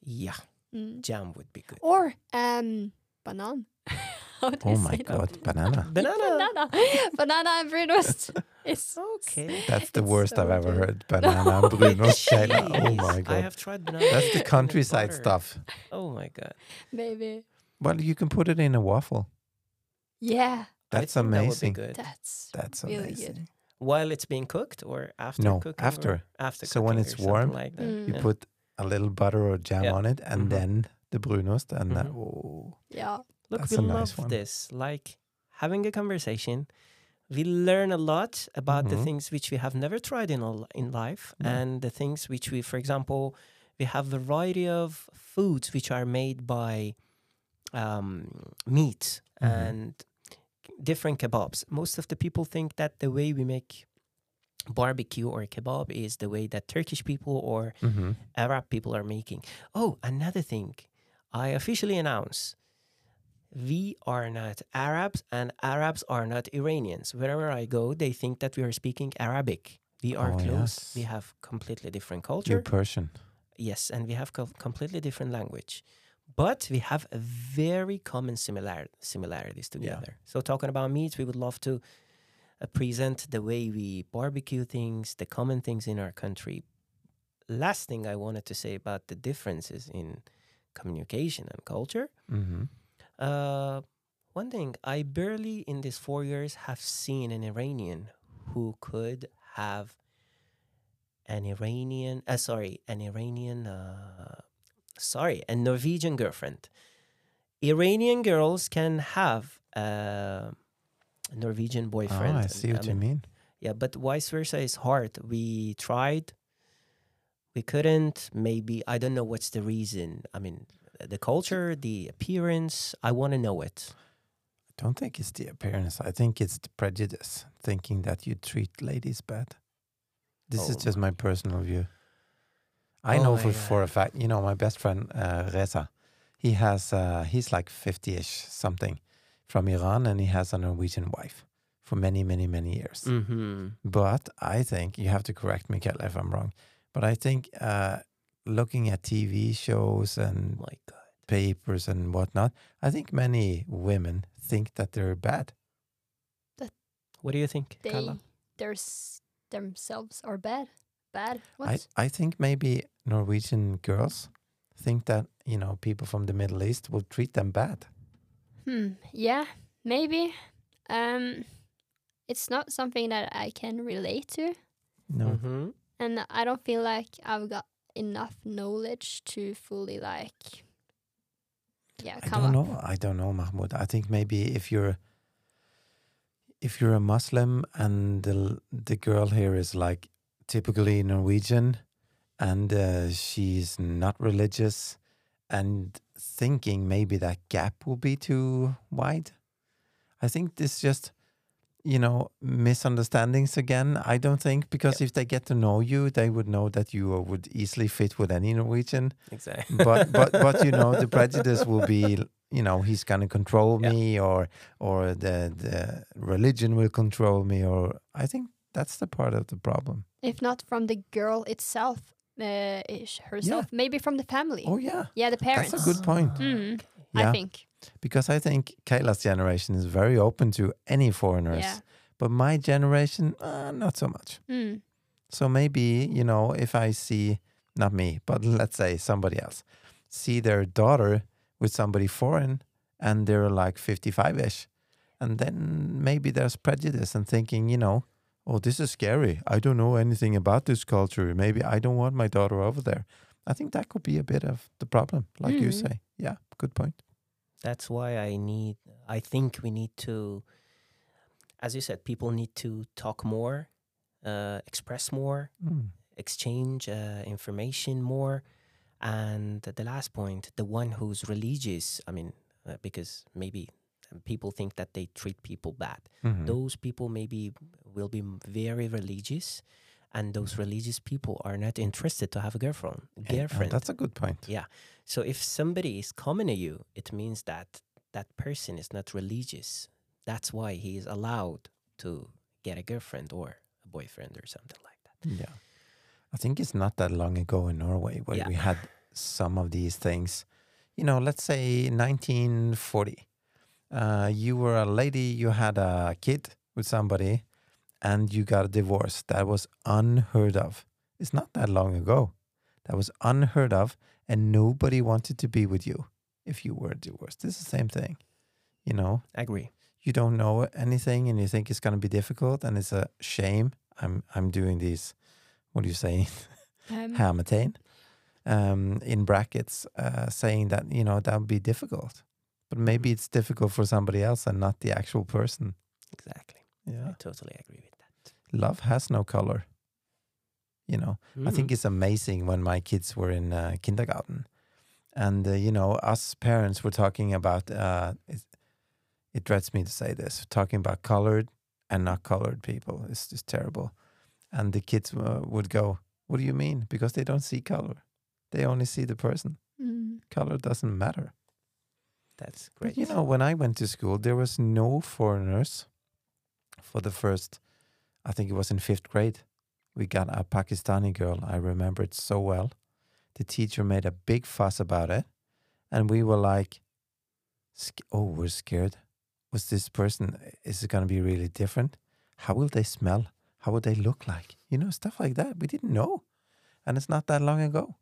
Yeah, Mm. jam would be good. Or um, banan. How do Oh my say that? god, banana. Banana. banana. banana and brunost. It's Okay. That's the It's worst so I've ever heard. Banana and brunost. Kayla. Oh Cheese. my I have tried banana. That's the countryside stuff. Oh my god. baby. Well, you can put it in a waffle. Yeah, That's think that would be amazing. good. that's That's really amazing. good. While it's being cooked or after No, cooking? or after. After So when it's warm, like that. Mm. You yeah. put a little butter or jam Yeah. on it, and Mhm. then the brunost, and uh, Mhm. oh, Yeah. Look, That's we love nice this. Like having a conversation. We learn a lot about the Mhm. things which we have never tried in all, in life, No. and the things which we, for example, we have variety of foods which are made by um, meat Mhm. and different kebabs. Most of the people think that the way we make barbecue or kebab is the way that Turkish people or mhm. Arab people are making. Oh, another thing. I officially announce we are not Arabs and Arabs are not Iranians. Wherever I go, they think that we are speaking Arabic. We are Oh, close. yes. We have completely different culture. you're. Persian. yes, and we have co- completely different language. But we have a very common similar similarities together. So talking about meats, we would love to uh, present the way we barbecue things, the common things in our country. Last thing I wanted to say about the differences in communication and culture. hmm Uh, one thing I barely in these four years have seen an Iranian who could have an Iranian, uh, sorry, an Iranian, uh, sorry, a Norwegian girlfriend. Iranian girls can have a Norwegian boyfriend. Oh, I and- see what you mean. yeah, but vice versa is hard. We tried, we couldn't. Maybe I don't know what's the reason. I mean, the culture, the appearance. I want to know it. I don't think it's the appearance. I think it's the prejudice, thinking that you treat ladies bad. This is Oh just my personal view. I Oh know for, for a fact, you know, my best friend uh, Reza, he has, uh, he's like 50-ish something from Iran and he has a Norwegian wife for many, many, many years. Mm-hmm. But I think, you have to correct me, Kjell, if I'm wrong, but I think uh, looking at TV shows and My God. papers and whatnot, I think many women think that they're bad. What do you think, They Carla? there's themselves are bad. Bad. What? I, I think maybe Norwegian girls think that, you know, people from the Middle East will treat them bad. Hmm. Yeah. Maybe. Um. It's not something that I can relate to, No. Mm-hmm. and I don't feel like I've got enough knowledge to fully like. Yeah. I don't up. know. I don't know, Mahmood. I think maybe if you're if you're a Muslim and the the girl here is like typically Norwegian and uh, she's not religious and thinking maybe that gap will be too wide. I think this just you know misunderstandings again. I don't think because if they get to know you, they would know that you uh, would easily fit with any Norwegian Exactly. but but but you know the prejudice will be you know he's gonna control Yeah. me or or the the religion will control me or I think that's the part of the problem. If not from the girl itself, uh, ish herself, maybe from the family. Oh yeah, yeah, the parents. that's a good point. Mm, Yeah, I think. because I think Kayla's generation is very open to any foreigners, Yeah. but my generation uh, not so much. Mm. So maybe you know if I see not me, but let's say somebody else see their daughter with somebody foreign and they're like 55ish and then maybe there's prejudice and thinking you know oh this is scary i don't know anything about this culture maybe i don't want my daughter over there i think that could be a bit of the problem like you Mhm. say yeah good point That's why I need. I think we need to, as you said, people need to talk more, uh, express more, Mm. exchange uh, information more. And the last point, the one who's religious, I mean, uh, because maybe people think that they treat people bad. Mhm. Those people maybe will be very religious, and those religious people are not interested to have a girlfriend. Eh, uh, Girlfriend. that's a good point Yeah. So if somebody is coming to you, it means that that person is not religious. That's why he is allowed to get a girlfriend or a boyfriend or something like that. Yeah. I think it's not that long ago in Norway where Yeah. we had some of these things. You know, let's say 1940. Uh, you were a lady, you had a kid with somebody, and you got a divorce. That was unheard of. It's not that long ago. That was unheard of, and nobody wanted to be with you if you were divorced. It's the same thing. You know, I Agree. you don't know anything and you think it's going to be difficult and it's a shame i'm i'm doing these what do you say Um, hermetegn um, in brackets, uh, saying that you know that would be difficult, but maybe Mhm. it's difficult for somebody else and not the actual person. Exactly. Yeah, I totally agree with that. Love has no color. You know, I think Mhm. it's amazing when my kids were in uh, kindergarten, and uh, you know, us parents were talking about. Uh, it, it dreads me to say this, talking about colored and not colored people. It's just terrible. And the kids uh, would go, "What do you mean?" Because they don't see color; they only see the person. Mm. Color doesn't matter. that's But great. you know, when I went to school, there was no foreigners for the first, I think it was in fifth grade. We got a Pakistani girl. I remember it so well. The teacher made a big fuss about it. And we were like, oh, we're scared. Was this person, is it going to be really different? How will they smell? How will they look like? You know, stuff like that. We didn't know. And it's not that long ago.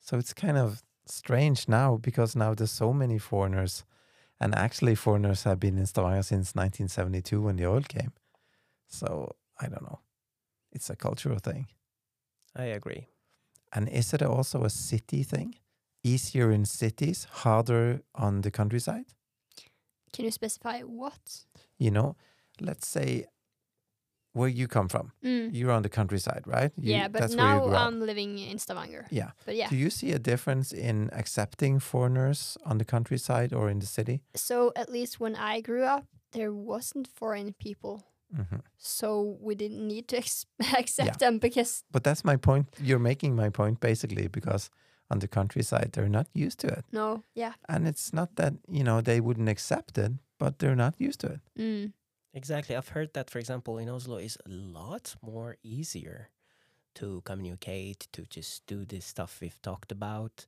So it's kind of strange now because now there's so many foreigners, and actually foreigners have been in Stavanger since 1972 when the oil came. So I don't know. It's a cultural thing. I agree. And is it also a city thing? Easier in cities, harder on the countryside? Can you specify what? You know, let's say where you come from. Mm. You're on the countryside, right? You- yeah, but that's where you now. I'm living in Stavanger. Yeah. But yeah, Do you see a difference in accepting foreigners on the countryside or in the city? so at least when I grew up, there wasn't foreign people. Hmm So we didn't need to ex- accept them because But that's my point. You're making my point basically because on the countryside they're not used to it, no, yeah. and it's not that you know they wouldn't accept it, but they're not used to it. Mm. Exactly. I've heard that, for example, in Oslo is a lot more easier to communicate, to just do this stuff we've talked about.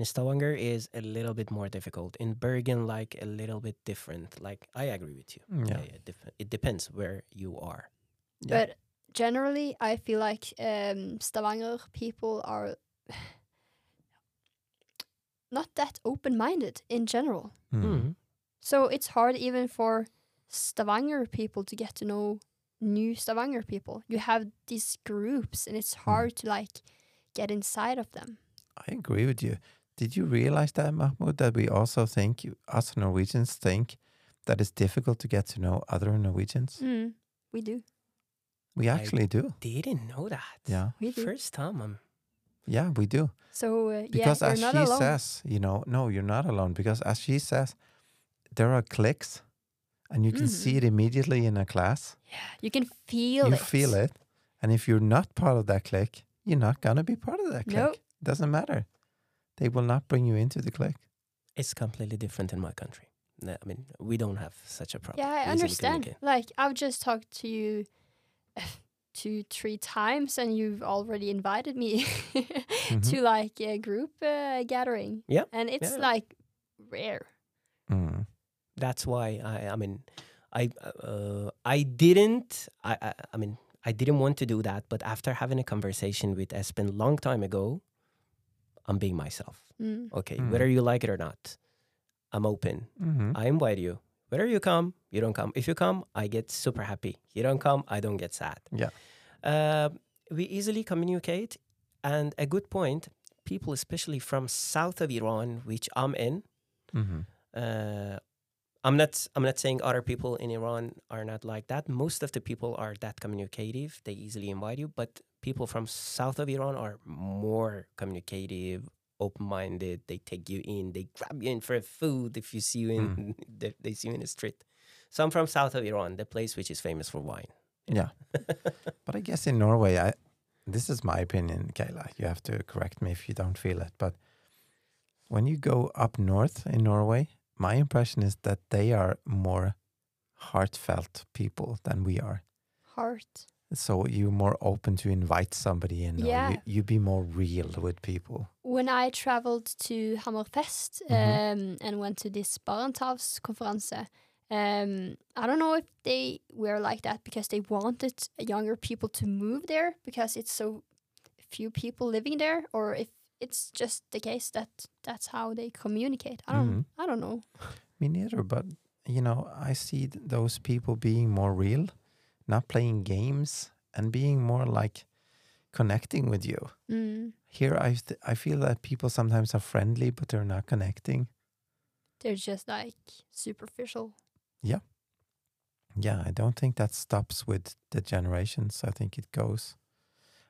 In Stavanger is a little bit more difficult. In Bergen, like a little bit different. Like I agree with you. Mm, Yeah. it, def- it depends where you are. Yeah. But generally, I feel like um, Stavanger people are not that open minded in general. Mm. Mm. So it's hard even for Stavanger people to get to know new Stavanger people. You have these groups, and it's hard to like get inside of them. I agree with you. Did you realize that, Mahmood, that we also think, you- us Norwegians think that it's difficult to get to know other Norwegians? Mm, we do. We I- actually do. They didn't know that. Yeah. We do. First time I'm. Yeah, we do. So uh, Because yeah, as you're she not alone. says, you know, no, you're not alone. Because as she says, there are clicks and you can see Mhm. it immediately in a class. yeah, you can feel you it. feel it. And if you're not part of that clique, you're not going to be part of that clique. No. Doesn't matter. They will not bring you into the clique. It's completely different in my country. I mean, we don't have such a problem. Yeah, I We understand. Like I've just talked to you two, three times, and you've already invited me to like a group uh, gathering. Yeah, and it's yeah. like rare. Mm. that's why I I mean I uh, I didn't I, I I mean I didn't want to do that but after having a conversation with Espen long time ago I'm being myself Mm. okay Mm. whether you like it or not I'm open hmm I invite you whether you come you don't come if you come I get super happy you don't come I don't get sad Yeah. uh, we easily communicate and a good point people especially from south of Iran which I'm in hmm uh, I'm not I'm not saying other people in Iran are not like that. Most of the people are that communicative. They easily invite you, but people from south of Iran are more communicative, open-minded. They take you in. They grab you in for food if you see you in hmm. they, they see you in the street. So I'm from south of Iran, the place which is famous for wine. Yeah. but I guess in Norway, I this is my opinion, Kayla. You have to correct me if you don't feel it. But when you go up north in Norway, my impression is that they are more heartfelt people than we are. Heart. So you're more open to invite somebody in. Yeah. you, you be more real with people. When I traveled to Hammerfest Mhm. um, and went to this Barenthavs-konferanse, um, I don't know if they were like that because they wanted younger people to move there because it's so few people living there, or if it's just the case that that's how they communicate. I don't. Mhm. I don't know. Me neither, but you know, I see th- those people being more real, not playing games and being more like, connecting with you. Mm. Here, I th- I feel that people sometimes are friendly, but they're not connecting. They're just like superficial. Yeah, yeah, I don't think that stops with the generations. I think it goes.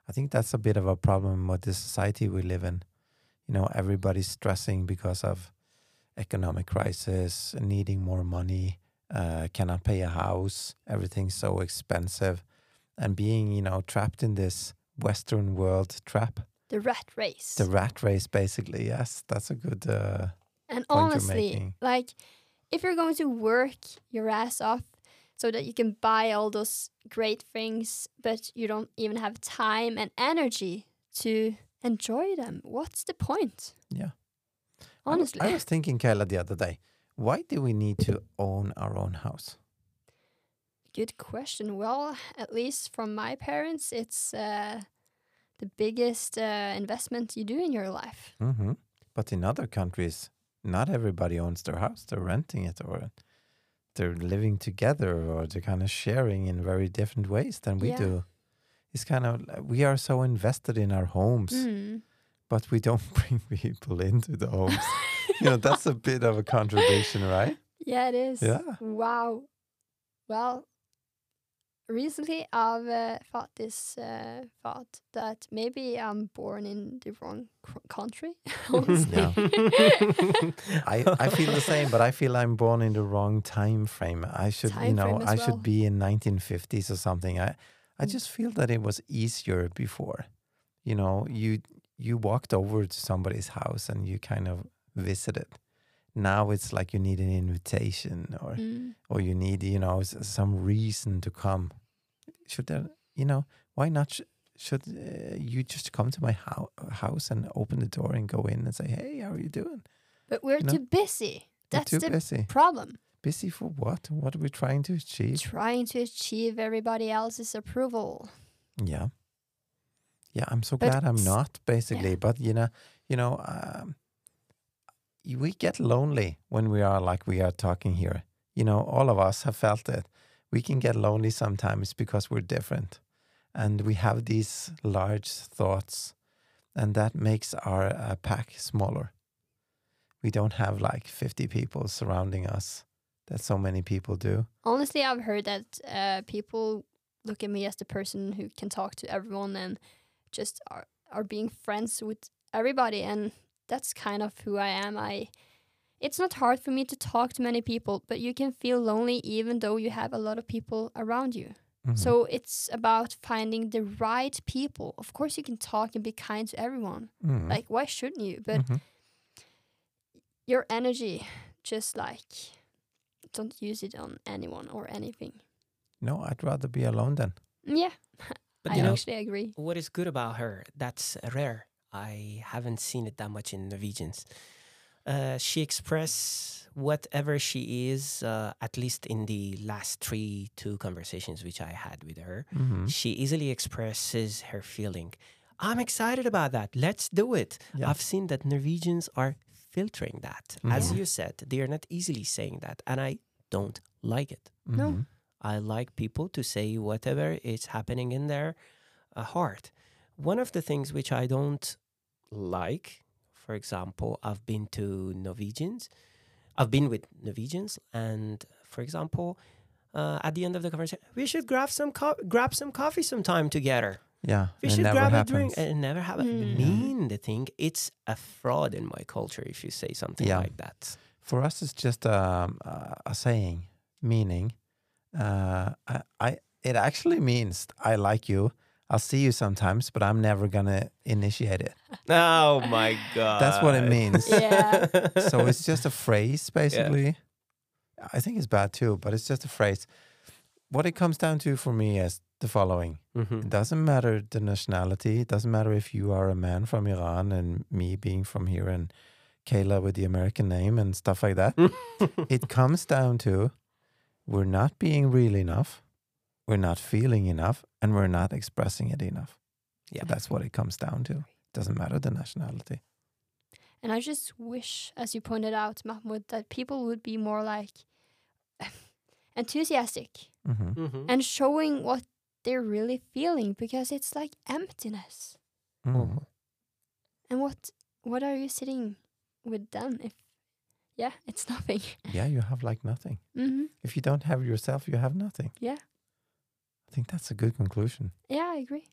I think that's a bit of a problem with the society we live in. You know, everybody's stressing because of economic crisis, needing more money, uh, cannot pay a house, everything's so expensive, and being, you know, trapped in this Western world trap, The rat race. the rat race, basically. Yes, that's a good. Uh, and honestly, like if you're going to work your ass off so that you can buy all those great things, but you don't even have time and energy to enjoy them, what's the point? Yeah. I Honestly. I was thinking, Kayla, the other day, why do we need to own our own house? Good question. Well, at least from my parents, it's uh, the biggest uh, investment you do in your life. hmm But in other countries, not everybody owns their house. They're renting it or they're living together or they're kind of sharing in very different ways than we Yeah. do. It's kind of, we are so invested in our homes, Mm. But we don't bring people into the homes. you know, that's a bit of a contradiction, right? Yeah, it is. Yeah. Wow. Well, recently I've uh, thought this uh, thought that maybe I'm born in the wrong country. I, I feel the same, but I feel I'm born in the wrong time frame. I should, you know, I well. should be in 1950s or something. I, I Mm. just feel that it was easier before. You know, you you walked over to somebody's house and you kind of visited. Now it's like you need an invitation or Mm. or you need, you know, some reason to come. Should there, you know, why not? Sh- should uh, you just come to my hou- house and open the door and go in and say, "Hey, how are you doing?" But we're You know? too busy. We're That's too the busy. problem. Busy for what? What are we trying to achieve? Trying to achieve everybody else's approval. Yeah. Yeah, I'm so But glad I'm not basically, but you know, you know, um, we get lonely when we are like we are talking here. You know, all of us have felt it. We can get lonely sometimes because we're different, and we have these large thoughts, and that makes our uh, pack smaller. We don't have like 50 people surrounding us that so many people do. Honestly, I've heard that uh, people look at me as the person who can talk to everyone and just are, are being friends with everybody. And that's kind of who I am. I it's not hard for me to talk to many people, but you can feel lonely even though you have a lot of people around you. Mhm. So it's about finding the right people. Of course, you can talk and be kind to everyone. Mhm. Like, why shouldn't you? But Mhm. your energy, just like, don't use it on anyone or anything. no, I'd rather be alone then. Yeah, But I you know, actually agree. what is good about her? That's rare. I haven't seen it that much in Norwegians. Uh, she express whatever she is, uh, at least in the last three two conversations which I had with her. Mhm. She easily expresses her feeling. I'm excited about that. Let's do it. Yeah. I've seen that Norwegians are filtering that. As Mhm. you said, they are not easily saying that. And I don't like it. No. I like people to say whatever is happening in their uh, heart. One of the things which I don't like, for example, I've been to Norwegians, I've been with Norwegians, and for example, uh, at the end of the conversation, we should grab some co- grab some coffee sometime together. Yeah, We should grab happens. a drink. And it never happens. Mm. Mean the thing. It's a fraud in my culture if you say something Yeah. like that. For us, it's just um, uh, a saying, meaning, uh, I, I, it actually means I like you. I'll see you sometimes, but I'm never gonna initiate it. Oh my god. That's what it means. Yeah. so it's just a phrase, basically. I think it's bad too, but it's just a phrase. What it comes down to for me is the following: Mhm. It doesn't matter the nationality. It doesn't matter if you are a man from Iran and me being from here and Kayla with the American name and stuff like that. it comes down to we're not being real enough, we're not feeling enough, and we're not expressing it enough. Yeah. That's what it comes down to. It doesn't matter the nationality. And I just wish, as you pointed out, Mahmood, that people would be more like enthusiastic hmm Mhm. and showing what they're really feeling because it's like emptiness. Mm. And what what are you sitting with then if yeah, it's nothing. Yeah, you have like nothing. hmm If you don't have yourself, you have nothing. Yeah. I think that's a good conclusion. Yeah, I agree.